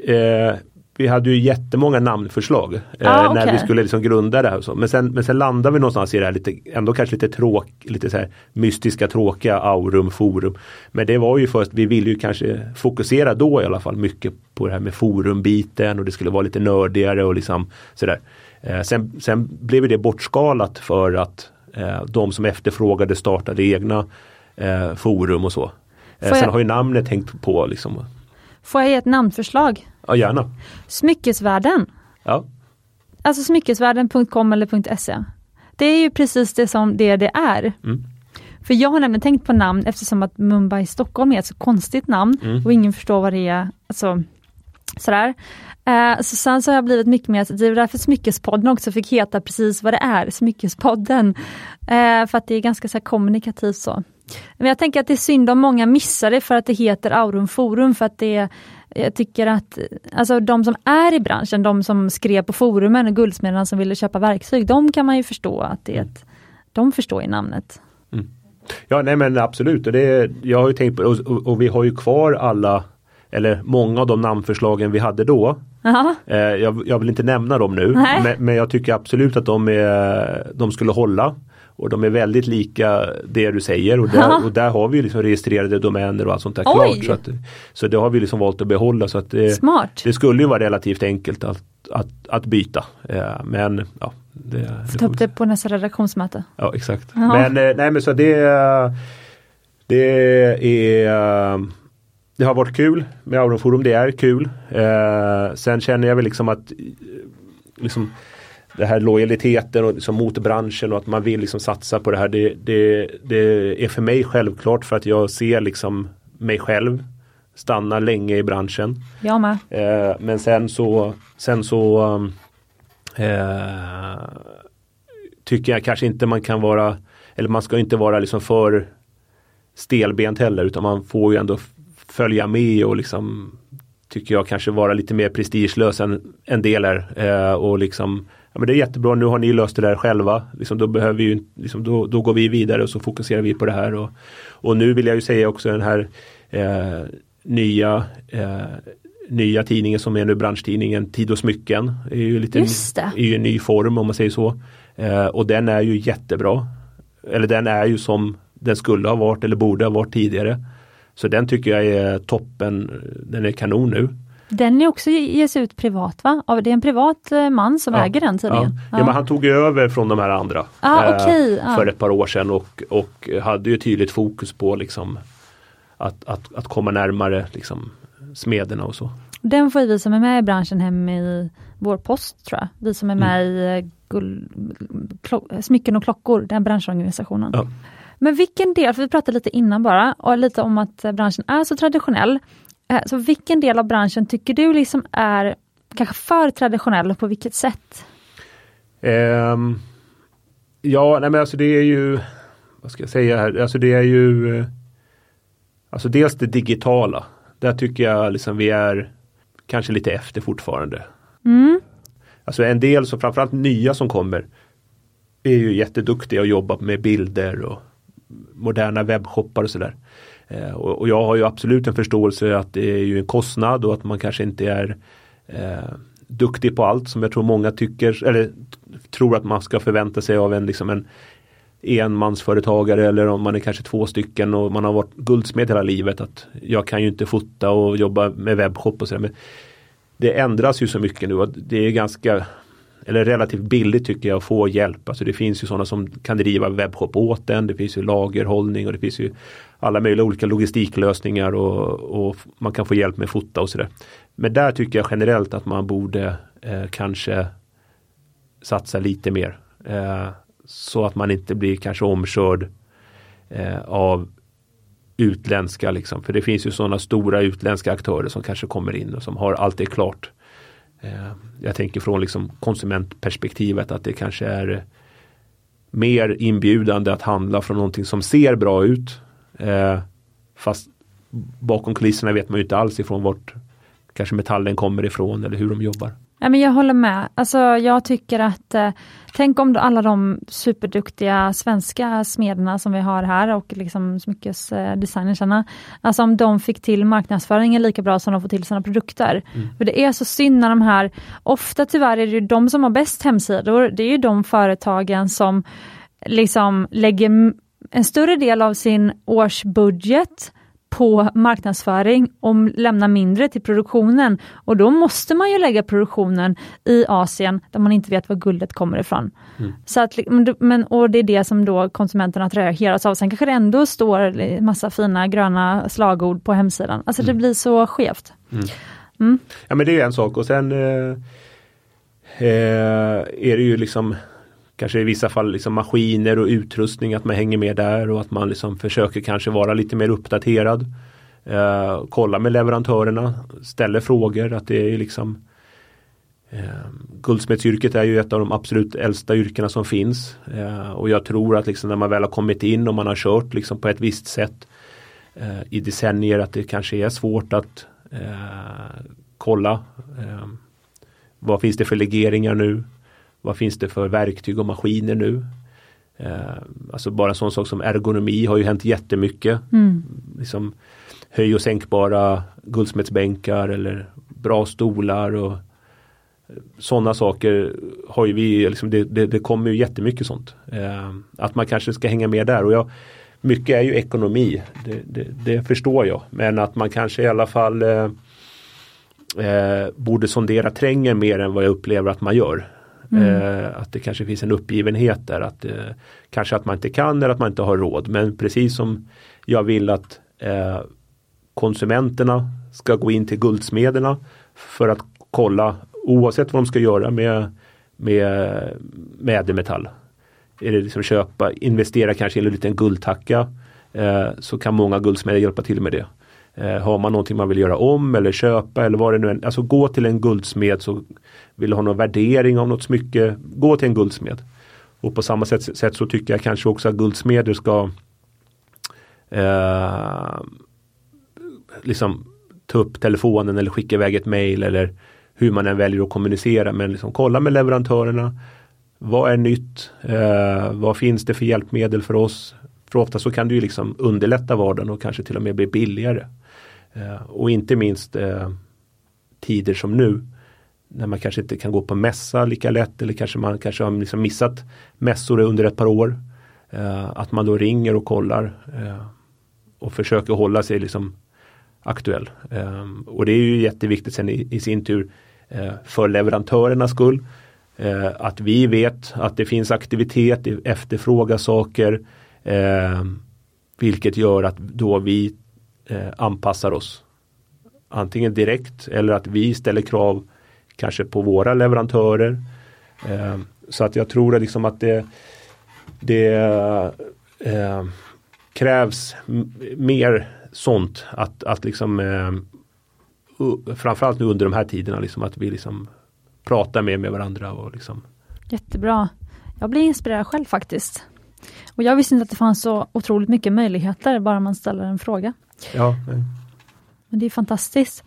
eh, vi hade ju jättemånga namnförslag eh, Ah, när okej. vi skulle liksom grunda det här. Och så. Men, sen, men sen landade vi någonstans i det här lite, ändå kanske lite tråk, lite så här mystiska, tråkiga Aurum Forum. Men det var ju först, vi ville ju kanske fokusera då i alla fall mycket på det här med forumbiten och det skulle vara lite nördigare och liksom sådär. Eh, sen, sen blev det bortskalat för att de som efterfrågade startade egna eh, forum och så. Eh, sen jag- har ju namnet hängt på liksom. Får jag ge ett namnförslag? Ja gärna. Smyckesvärlden. Ja. Alltså smyckesvärlden.com eller .se. Det är ju precis det som det det är. Mm. För jag har nämligen tänkt på namn eftersom att Mumbai Stockholm är ett så konstigt namn Mm. och ingen förstår vad det är. Alltså, sådär. Eh, så sen så har jag blivit mycket mer, det är därför Smyckespodden också fick heta precis vad det är, Smyckespodden. Eh, för att det är ganska så här kommunikativt så. Men jag tänker att det är synd om många missar det för att det heter Aurum Forum för att det jag tycker att alltså de som är i branschen, de som skrev på forumen och guldsmederna som ville köpa verktyg, de kan man ju förstå att det är ett, de förstår i namnet. Mm. Ja nej men absolut. Och det, jag har ju tänkt på och, och, och vi har ju kvar alla eller många av de namnförslagen vi hade då. Eh, jag, jag vill inte nämna dem nu men, men jag tycker absolut att de, är, de skulle hålla. Och de är väldigt lika det du säger och där, och där har vi liksom registrerade domäner och allt sånt där Oj. klart. Så, att, så det har vi liksom valt att behålla. Så att det, Smart. det skulle ju vara relativt enkelt att, att, att byta. Eh, men ja, det, Ta upp det på nästa redaktionsmöte. Ja exakt. Ja. Men eh, nej men så det Det är Det har varit kul med Auron Forum, det är kul. Eh, sen känner jag väl liksom att eh, liksom det här lojaliteten och liksom mot branschen och att man vill liksom satsa på det här. Det, det, det är för mig självklart för att jag ser liksom mig själv stanna länge i branschen. Jag med. Eh, men sen så, sen så eh, tycker jag kanske inte man kan vara, eller man ska inte vara liksom för stelbent heller utan man får ju ändå följa med och liksom tycker jag kanske vara lite mer prestigelös än en del är. Eh, och liksom, ja men det är jättebra, nu har ni löst det där själva. Liksom, då, behöver vi ju, liksom, då, då går vi vidare och så fokuserar vi på det här. Och, och nu vill jag ju säga också den här eh, nya eh, nya tidningen som är nu branschtidningen Tid och smycken. Är ju, lite, är ju en ny form om man säger så. Eh, och den är ju jättebra. Eller den är ju som den skulle ha varit eller borde ha varit tidigare. Så den tycker jag är toppen. Den är kanon nu. Den är också ges ut privat va? Ja, Det är en privat eh, man som Ja. äger den Ja. tidningen. Ja. men han tog över från de här andra Ah, eh, okej, ja. för ett par år sedan och, och hade ju tydligt fokus på liksom att, att, att komma närmare liksom smederna och så. Den får vi som är med i branschen hem i vår post tror jag. Vi som är Mm. med i eh, guld, klo- Smycken och klockor, den branschorganisationen. Ja. Men vilken del, för vi pratade lite innan bara, och lite om att eh, branschen är så traditionell. Eh, Så vilken del av branschen tycker du liksom är kanske för traditionell och på vilket sätt? Ehm, ja, nej men alltså det är ju, vad ska jag säga här, alltså det är ju, alltså dels det digitala. Där tycker jag liksom vi är kanske lite efter fortfarande. Mm. Alltså en del, så framförallt nya som kommer, är ju jätteduktiga och jobbar med bilder och moderna webbshoppar och sådär. Eh, och, och jag har ju absolut en förståelse att det är ju en kostnad och att man kanske inte är eh, duktig på allt som jag tror många tycker eller tror att man ska förvänta sig av en, liksom en enmansföretagare eller om man är kanske två stycken och man har varit guldsmed hela livet. att Jag kan ju inte fota och jobba med webbshop och sådär. Men det ändras ju så mycket nu och det är ganska eller relativt billigt tycker jag att få hjälp. Alltså det finns ju sådana som kan driva webbshop åt en. Det finns ju lagerhållning och det finns ju alla möjliga olika logistiklösningar och, och man kan få hjälp med fota och sådär. Men där tycker jag generellt att man borde eh, kanske satsa lite mer. Eh, så att man inte blir kanske omkörd eh, av utländska liksom. För det finns ju sådana stora utländska aktörer som kanske kommer in och som har allt det klart. Eh, jag tänker från liksom konsumentperspektivet att det kanske är mer inbjudande att handla från någonting som ser bra ut. Eh, fast bakom kulisserna vet man ju inte alls ifrån vart kanske metallen kommer ifrån eller hur de jobbar. Ja, men jag håller med. Alltså, jag tycker att eh, Tänk om alla de superduktiga svenska smederna som vi har här och liksom smyckesdesignersarna, alltså om de fick till marknadsföringen lika bra som de får till sina produkter. Mm. För det är så synd när de här, ofta tyvärr är det de som har bäst hemsidor, det är ju de företagen som liksom lägger en större del av sin årsbudget på marknadsföring och lämna mindre till produktionen. Och då måste man ju lägga produktionen i Asien där man inte vet var guldet kommer ifrån. Mm. Så att, men, och det är det som då konsumenterna attraheras av. Sen kanske det ändå står massa fina gröna slagord på hemsidan. Alltså mm. det blir så skevt. Mm. mm. Ja men det är en sak och sen eh, eh, är det ju liksom kanske i vissa fall liksom maskiner och utrustning att man hänger med där och att man liksom försöker kanske vara lite mer uppdaterad. Eh, kolla med leverantörerna, ställer frågor att det är liksom eh, Guldsmedsyrket är ju ett av de absolut äldsta yrkena som finns. Eh, och jag tror att liksom när man väl har kommit in och man har kört liksom på ett visst sätt eh, i decennier att det kanske är svårt att eh, kolla eh, vad finns det för legeringar nu? Vad finns det för verktyg och maskiner nu? Eh, alltså bara en sån sak som ergonomi har ju hänt jättemycket. Mm. Liksom höj och sänkbara guldsmedsbänkar eller bra stolar och sådana saker har ju vi, liksom, det, det, det kommer ju jättemycket sånt. Eh, att man kanske ska hänga med där och jag, mycket är ju ekonomi, det, det, det förstår jag. Men att man kanske i alla fall eh, eh, borde sondera trängen mer än vad jag upplever att man gör. Mm. Eh, att det kanske finns en uppgivenhet där. Att, eh, kanske att man inte kan eller att man inte har råd. Men precis som jag vill att eh, konsumenterna ska gå in till guldsmederna för att kolla oavsett vad de ska göra med, med, med ädelmetall. Är det liksom köpa, investera kanske i en liten guldtacka eh, så kan många guldsmeder hjälpa till med det. Eh, har man någonting man vill göra om eller köpa eller vad det nu är. Alltså gå till en guldsmed så vill du ha någon värdering av något smycke. Gå till en guldsmed. Och på samma sätt, sätt så tycker jag kanske också att guldsmeder ska eh, liksom ta upp telefonen eller skicka iväg ett mail eller hur man än väljer att kommunicera. Men liksom kolla med leverantörerna. Vad är nytt? Eh, vad finns det för hjälpmedel för oss? För ofta så kan det ju liksom underlätta vardagen och kanske till och med bli billigare. Eh, och inte minst eh, tider som nu när man kanske inte kan gå på mässa lika lätt eller kanske man kanske har liksom missat mässor under ett par år. Eh, att man då ringer och kollar eh, och försöker hålla sig liksom aktuell. Eh, och det är ju jätteviktigt sen i, i sin tur eh, för leverantörernas skull. Eh, att vi vet att det finns aktivitet, efterfråga saker. Eh, vilket gör att då vi eh, anpassar oss. Antingen direkt eller att vi ställer krav kanske på våra leverantörer. Eh, så att jag tror liksom att det, det eh, krävs mer sånt att, att liksom eh, framförallt nu under de här tiderna liksom att vi liksom pratar mer med varandra och liksom Jättebra. Jag blir inspirerad själv faktiskt. Och jag visste inte att det fanns så otroligt mycket möjligheter bara man ställer en fråga. Ja. Men det är fantastiskt.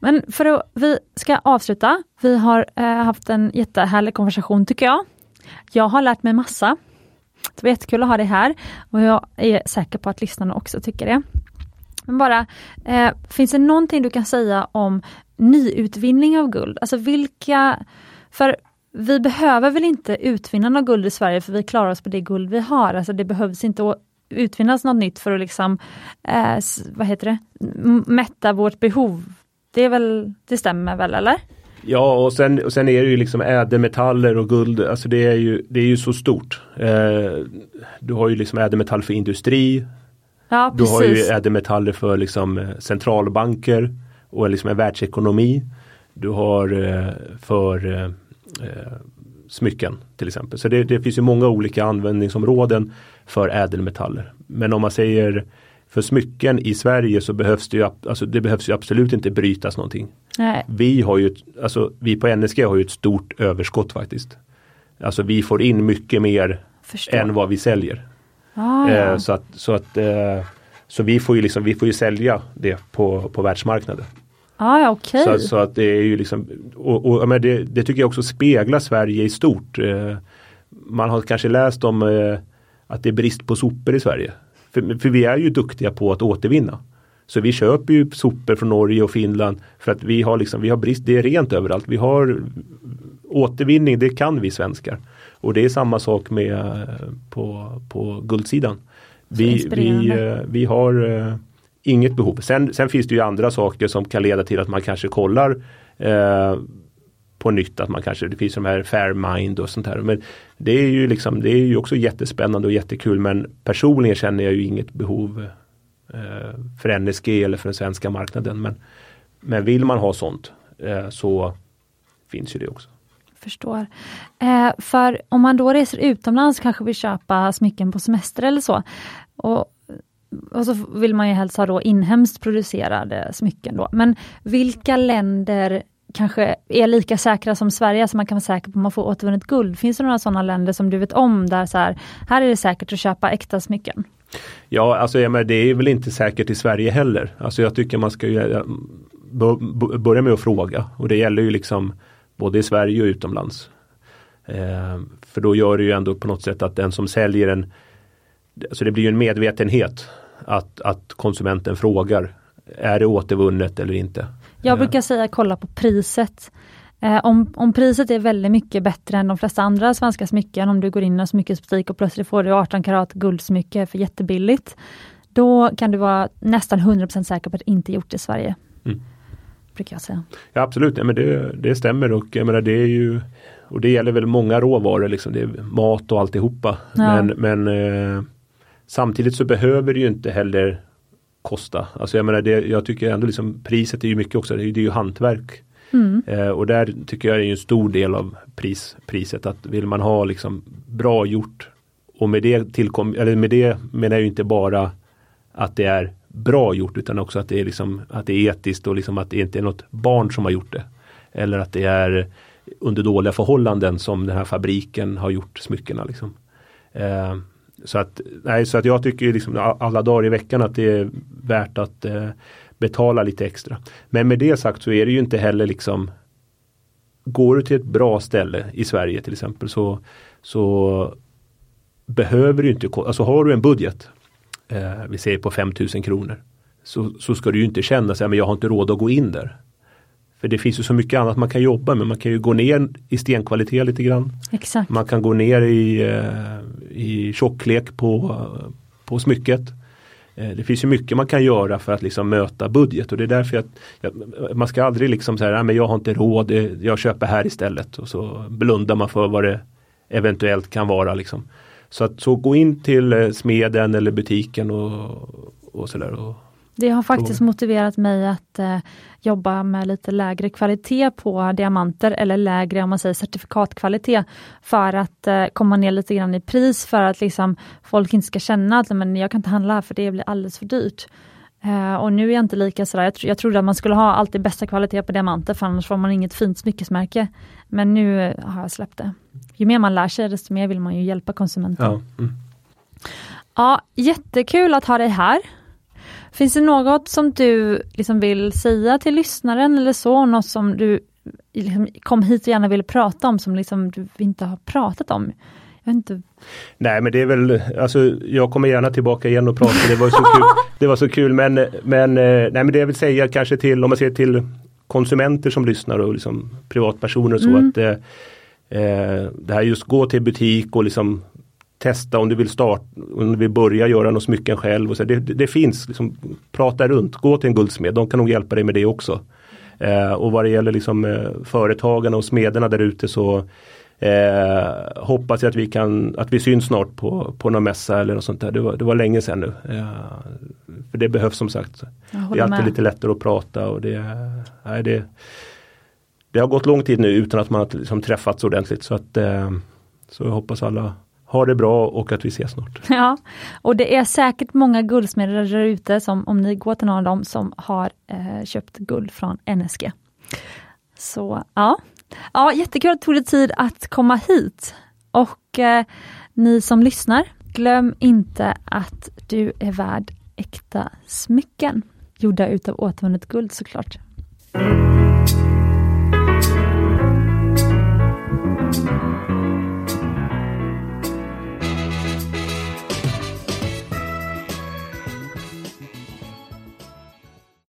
Men för att vi ska avsluta. Vi har eh, haft en jättehärlig konversation tycker jag. Jag har lärt mig massa. Det var jättekul att ha dig här och jag är säker på att lyssnarna också tycker det. Men bara, eh, finns det någonting du kan säga om nyutvinning av guld? Alltså vilka, för vi behöver väl inte utvinna något guld i Sverige för vi klarar oss på det guld vi har. Alltså det behövs inte utvinnas något nytt för att liksom, eh, vad heter det, mätta vårt behov. Det, är väl, det stämmer väl eller? Ja och sen, och sen är det ju liksom ädelmetaller och guld, alltså det är ju, det är ju så stort. Eh, du har ju liksom ädelmetall för industri. Ja, du har ju ädelmetaller för liksom eh, centralbanker och liksom en världsekonomi. Du har eh, för eh, eh, smycken till exempel. Så det, det, finns ju många olika användningsområden för ädelmetaller. Men om man säger för smycken i Sverige så behövs det ju, alltså det behövs ju absolut inte brytas någonting. Nej. Vi har ju, alltså vi på NSG har ju ett stort överskott faktiskt. Alltså vi får in mycket mer Förstår. än vad vi säljer. Ah, ja. eh, så att, så, att eh, så vi får ju liksom, vi får ju sälja det på, på världsmarknaden. Ah, ja, okay. så, så, att det är ju liksom, och, och men det, det, tycker jag också speglar Sverige i stort. Eh, man har kanske läst om eh, att det är brist på sopor i Sverige. För, för, vi är ju duktiga på att återvinna. Så vi köper ju sopor från Norge och Finland för att vi har liksom, vi har brist, det är rent överallt. Vi har återvinning, det kan vi svenskar. Och det är samma sak med på, på guldsidan. Vi, vi, eh, vi har eh, inget behov. Sen, sen finns det ju andra saker som kan leda till att man kanske kollar eh, på nytt att man kanske, det finns de här Fairmind och sånt här. Men det är ju liksom, det är ju också jättespännande och jättekul men personligen känner jag ju inget behov eh, för NSG eller för den svenska marknaden. Men, men vill man ha sånt eh, så finns ju det också. Förstår. Eh, för om man då reser utomlands kanske vill köpa smycken på semester eller så. Och och så vill man ju helst ha då inhemskt producerade smycken. Då. Men vilka länder kanske är lika säkra som Sverige, så man kan vara säker på att man får återvunnet guld. Finns det några sådana länder som du vet om där så här, här är det säkert att köpa äkta smycken? Ja, alltså det är väl inte säkert i Sverige heller. Alltså jag tycker man ska ju eh, börja med att fråga och det gäller ju liksom både i Sverige och utomlands. Eh, för då gör det ju ändå på något sätt att den som säljer en Alltså det blir ju en medvetenhet att, att konsumenten frågar är det återvunnet eller inte? Jag brukar säga kolla på priset. Eh, om, om priset är väldigt mycket bättre än de flesta andra svenska smycken, om du går in i en smyckesbutik och plötsligt får du 18 karat guldsmycke för jättebilligt. Då kan du vara nästan 100% säker på att det inte är gjort i Sverige. Mm. Brukar jag säga. Ja absolut, ja, men det, det stämmer och jag menar, det är ju och det gäller väl många råvaror, liksom, det är mat och alltihopa. Ja. Men, men eh, Samtidigt så behöver det ju inte heller kosta. Alltså jag menar det, jag tycker ändå liksom priset är ju mycket också, det är, ju hantverk. Mm. Eh, och där tycker jag är en stor del av pris, priset att vill man ha liksom bra gjort och med det tillkom, eller med det menar jag inte bara att det är bra gjort utan också att det är liksom att det är etiskt och liksom att det inte är något barn som har gjort det. Eller att det är under dåliga förhållanden som den här fabriken har gjort smyckena. Liksom. Eh, så att, nej, så att jag tycker liksom alla dagar i veckan att det är värt att eh, betala lite extra. Men med det sagt så är det ju inte heller liksom Går du till ett bra ställe i Sverige till exempel så, så behöver du inte, alltså har du en budget, eh, vi säger på 5000 kronor, så, så ska du ju inte känna sig, men jag har inte råd att gå in där. För det finns ju så mycket annat man kan jobba med. Man kan ju gå ner i stenkvalitet lite grann. Exakt. Man kan gå ner i, eh, i tjocklek på, på smycket. Eh, det finns ju mycket man kan göra för att liksom möta budget och det är därför att man ska aldrig liksom säga men jag har inte råd, jag köper här istället och så blundar man för vad det eventuellt kan vara. Liksom. Så, att, så gå in till eh, smeden eller butiken och, och sådär det har faktiskt så. motiverat mig att eh, jobba med lite lägre kvalitet på diamanter eller lägre om man säger certifikatkvalitet för att eh, komma ner lite grann i pris för att liksom folk inte ska känna att men jag kan inte handla här för det blir alldeles för dyrt. Uh, och nu är jag inte lika sådär, jag, tro, jag trodde att man skulle ha alltid bästa kvalitet på diamanter för annars får man inget fint smyckesmärke. Men nu har jag släppt det. Ju mer man lär sig desto mer vill man ju hjälpa konsumenten. Ja, mm. ja jättekul att ha dig här. Finns det något som du liksom vill säga till lyssnaren eller så? Något som du liksom kom hit och gärna ville prata om som liksom du inte har pratat om? Inte. Nej men det är väl, alltså jag kommer gärna tillbaka igen och prata, det var så kul. Det var så kul men, men, eh, nej, men det jag vill säga kanske till, om man ser till konsumenter som lyssnar och liksom privatpersoner och så mm. att eh, eh, det här just gå till butik och liksom testa om du vill starta, om du vill börja göra något smycken själv. Och så. Det, det, det finns, liksom, prata runt, gå till en guldsmed, de kan nog hjälpa dig med det också. Eh, och vad det gäller liksom, eh, företagarna och smederna där ute så eh, hoppas jag att vi kan, att vi syns snart på, på någon mässa eller något sånt där. Det var, det var länge sedan nu. Eh, för det behövs som sagt. Det är alltid med. lite lättare att prata och det, nej, det, det har gått lång tid nu utan att man har liksom träffats ordentligt så att eh, så jag hoppas alla ha det bra och att vi ses snart. Ja, och det är säkert många guldsmeder där ute som om ni går till någon av dem som har eh, köpt guld från NSG. Så ja, ja jättekul att det tog dig tid att komma hit. Och eh, ni som lyssnar, glöm inte att du är värd äkta smycken gjorda utav återvunnet guld såklart.